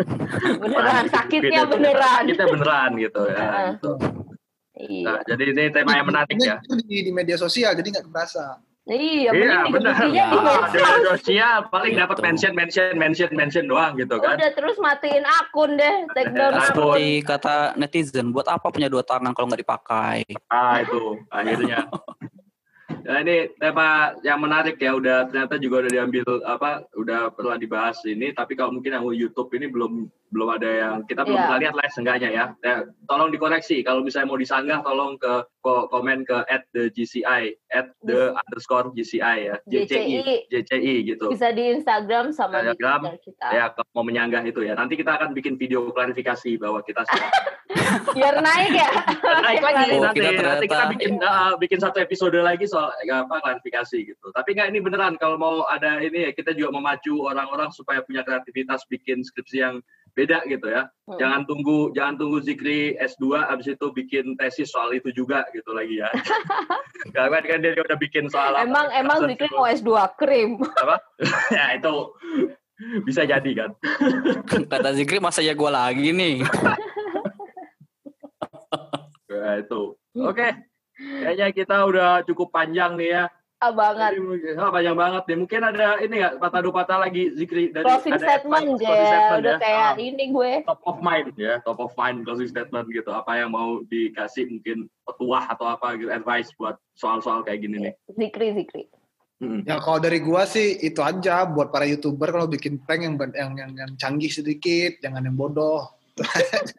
beneran sakitnya beneran. Sakitnya beneran gitu ya. Gitu. Iya, Nah, jadi ini tema yang menarik ya. itu di, di media sosial jadi nggak kerasa. iya, Iya, benar. medsos. media sosial paling dapat Gitu. mention, mention, mention, mention doang gitu kan. Udah terus matiin akun deh, take down Akun. akun. Seperti kata netizen, buat apa punya dua tangan kalau nggak dipakai? Ah itu akhirnya. Nah, ini tema yang menarik ya udah ternyata juga udah diambil apa udah pernah dibahas ini tapi kalau mungkin yang YouTube ini belum belum ada yang kita belum Iya. pernah lihat lah seenggaknya ya. ya. Tolong dikoreksi kalau misalnya mau disanggah tolong ke ko- komen ke at the GCI at the underscore GCI ya JCI JCI gitu. Bisa di Instagram sama di Instagram, Twitter kita. Ya kalau mau menyanggah itu ya. Nanti kita akan bikin video klarifikasi bahwa kita sudah Biar naik ya. naik lagi Oh, nanti. kita ternyata- nanti kita bikin uh, bikin satu episode lagi soal ya, apa klarifikasi gitu. Tapi nggak ini beneran kalau mau ada ini ya kita juga memacu orang-orang supaya punya kreativitas bikin skripsi yang beda gitu ya. Hmm. Jangan tunggu jangan tunggu Zikri S2 abis itu bikin tesis soal itu juga gitu lagi ya. Karena kan dia udah bikin soal apa, Emang emang kekerasan Zikri mau S2 krim. ya itu bisa jadi kan. Kata Zikri masa ya gue lagi nih. Ya, itu. Oke. Kayaknya kita udah cukup panjang nih ya. Ah, banget. Jadi mungkin- oh, panjang banget nih. Mungkin ada ini nggak patah dua patah lagi Zikri dari Closing ada statement advice, ya, statement udah ya. kayak Ah, ini gue. top of mind ya, top of mind closing statement gitu. Apa yang mau dikasih mungkin petuah atau apa gitu advice buat soal-soal kayak gini nih. Zikri, Zikri. Hmm. Ya kalau dari gua sih itu aja buat para youtuber kalau bikin prank yang yang yang, yang canggih sedikit, jangan yang bodoh.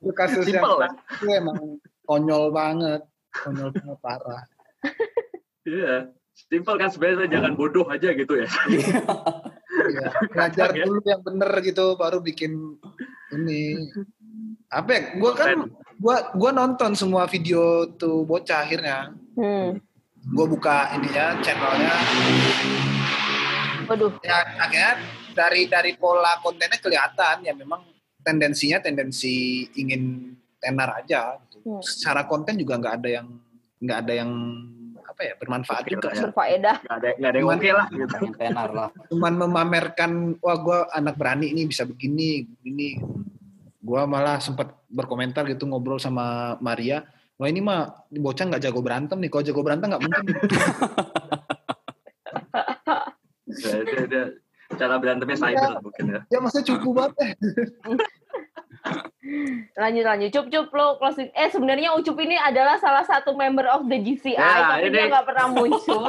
Itu kasus yang Simple, ya? itu emang konyol banget, konyol banget parah. Iya. Simple kan sebenarnya jangan bodoh aja gitu ya. Iya, belajar Ya. dulu yang bener gitu, baru bikin ini apa ya? Gua kan gua gua nonton semua video tuh bocah akhirnya. Hmm. Gua buka ini ya channelnya. Waduh. Ya akhirnya dari dari pola kontennya kelihatan ya memang tendensinya tendensi ingin tenar aja. Hmm. Secara konten juga nggak ada yang nggak ada yang apa ya bermanfaat juga. ya. Berfaedah. Nggak ada nggak ada yang oke lah gitu. Pengen tenar lah. Cuman memamerkan wah gua anak berani nih bisa begini begini. Gua malah sempat berkomentar gitu ngobrol sama Maria. Wah ini mah bocah nggak jago berantem nih. Kalau jago berantem nggak mungkin. Cara berantemnya cyber mungkin ya. ya masa cukup banget. Lanjut lanjut. Cup cup lo closing. Eh sebenarnya Ucup ini adalah salah satu member of the GCI Ya, tapi ini- dia nggak pernah muncul.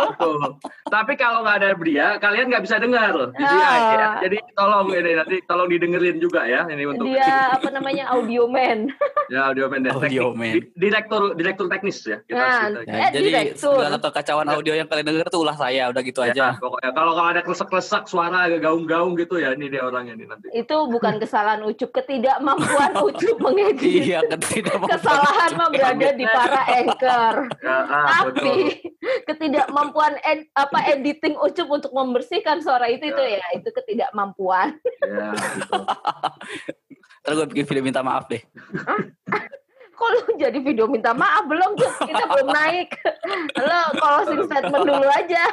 Tapi kalau nggak ada dia, kalian nggak bisa dengar. Jadi, Ah. ya, jadi tolong ini nanti tolong didengerin juga ya ini untuk dia apa namanya audio man. ya audio man dan Audio teknik. man. Di- direktur direktur teknis ya kita Nah, cerita. Eh, Ya, jadi direktur. segala kekacauan audio yang kalian dengar tuh ulah saya, udah gitu Ya, aja. pokoknya kalau kalau ada klesek-klesek suara agak gaung-gaung gitu ya ini dia orangnya ini nanti. Itu bukan kesalahan Ucup, ketidakmampuan Ucup mengedit. Iya, tidak mau- Kesalahan mah berada di para anchor. Ya, ah, betul. Tapi ketidakmampuan ed- apa editing Ucup untuk membersihkan suara itu itu ya itu ketidakmampuan. Ya, gitu. Ntar gue bikin video minta maaf deh. Kok lu jadi video minta maaf belum? Kita belum naik. Lo closing statement dulu aja.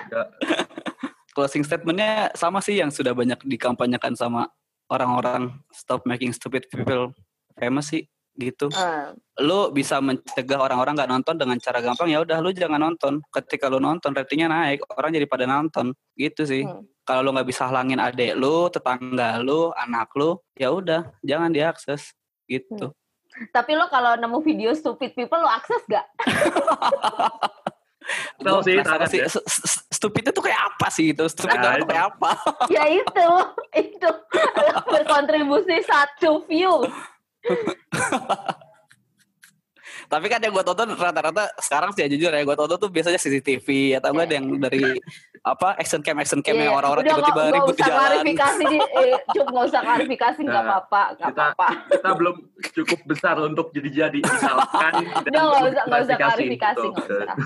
Closing statementnya sama sih yang sudah banyak dikampanyekan sama orang-orang stop making stupid people famous sih gitu. Ah, Lu bisa mencegah orang-orang nggak nonton dengan cara gampang ya udah lu jangan nonton. Ketika lu nonton ratingnya naik, orang jadi pada nonton gitu sih. Hmm. Kalau lu nggak bisa halangin adek lu, tetangga lu, anak lu, ya udah jangan diakses gitu. Tapi lo kalau nemu video stupid people lo akses gak? Tahu sih, sangat sih, ya. itu kayak apa sih itu? Stupid Nah, itu itu. kayak apa? ya itu, itu berkontribusi satu view. Tapi kan yang gue tonton rata-rata sekarang sih ya jujur ya gue tonton tuh biasanya CCTV atau enggak ada yang dari apa action cam action cam yang Iya, orang-orang tiba-tiba ribut di usah jalan. klarifikasi di, eh, Cup nggak usah klarifikasi nggak Nah, apa-apa, nggak apa-apa. Kita belum cukup besar untuk jadi-jadi Udah nggak usah nggak usah klarifikasi, klarifikasi gitu. nggak usah.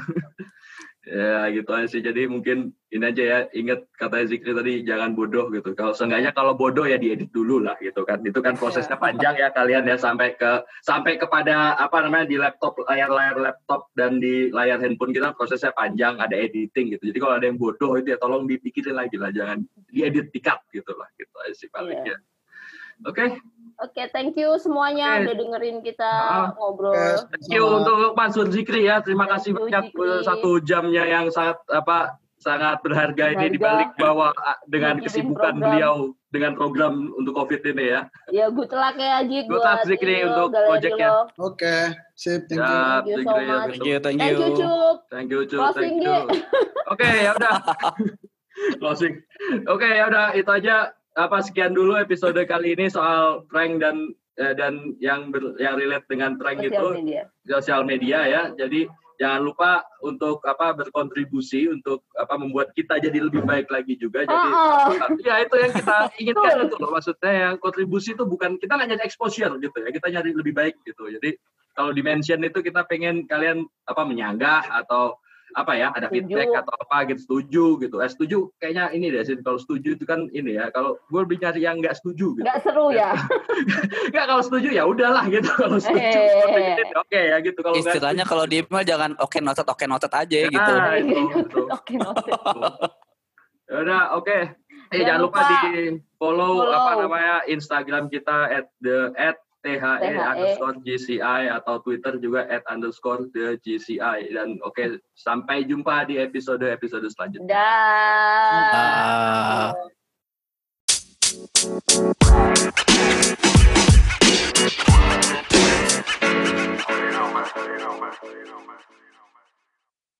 Ya gitu aja sih. Jadi mungkin ini aja ya. Ingat kata Zikri tadi jangan bodoh gitu. Kalau seenggaknya kalau bodoh ya diedit dulu lah gitu kan. Itu kan prosesnya Iya. panjang ya kalian ya sampai ke sampai kepada apa namanya di laptop layar-layar laptop dan di layar handphone kita prosesnya panjang ada editing gitu. Jadi kalau ada yang bodoh itu ya tolong dipikirin lagi lah jangan diedit di cut gitu lah gitu aja sih palingnya. Oke, Oke, thank you semuanya Oke. udah dengerin kita Ah, ngobrol. Oke. thank you untuk Mansur Zikri ya. Terima Thank kasih you, banyak Zikri. satu jamnya yang sangat apa sangat berharga ini Berharga. dibalik bahwa ah, dengan Bikin kesibukan program. beliau dengan program untuk COVID ini ya. Ya good luck ya Jik Good luck, Zikri, ini untuk lo. Oke, sip, thank you. Ya, Thank you so ya, much. Thank you, thank Thank you you. Cup. Thank you, Cu. Closing, Thank you. Oke, ya udah. Closing. Oke, ya udah itu aja apa sekian dulu episode kali ini soal prank dan eh, dan yang ber- yang relate dengan prank Sosial itu media. sosial media ya. Jadi jangan lupa untuk apa berkontribusi untuk apa membuat kita jadi lebih baik lagi juga. Jadi Oh, oh. ya itu yang kita inginkan itu loh maksudnya yang kontribusi itu bukan kita nggak nyari exposure gitu ya kita nyari lebih baik gitu jadi kalau dimension itu kita pengen kalian apa menyanggah atau apa ya ada Setuju. feedback atau apa gitu setuju gitu eh setuju kayaknya ini deh sih kalau setuju itu kan ini ya kalau gue lebih nyari yang nggak setuju gitu Nggak seru ya. nggak kalau setuju ya udahlah gitu kalau setuju Eh. setuju, oke ya gitu kalau Istilahnya kalau di email jangan oke notet oke notet aja gitu. nah, itu, itu. Oke, noted. Ya udah oke Eh, Jangan jangan lupa, lupa di follow, follow. apa namanya Instagram kita at the at THE THE. underscore GCI atau Twitter juga at underscore the GCI dan oke sampai jumpa di episode episode selanjutnya. Dah. Ah.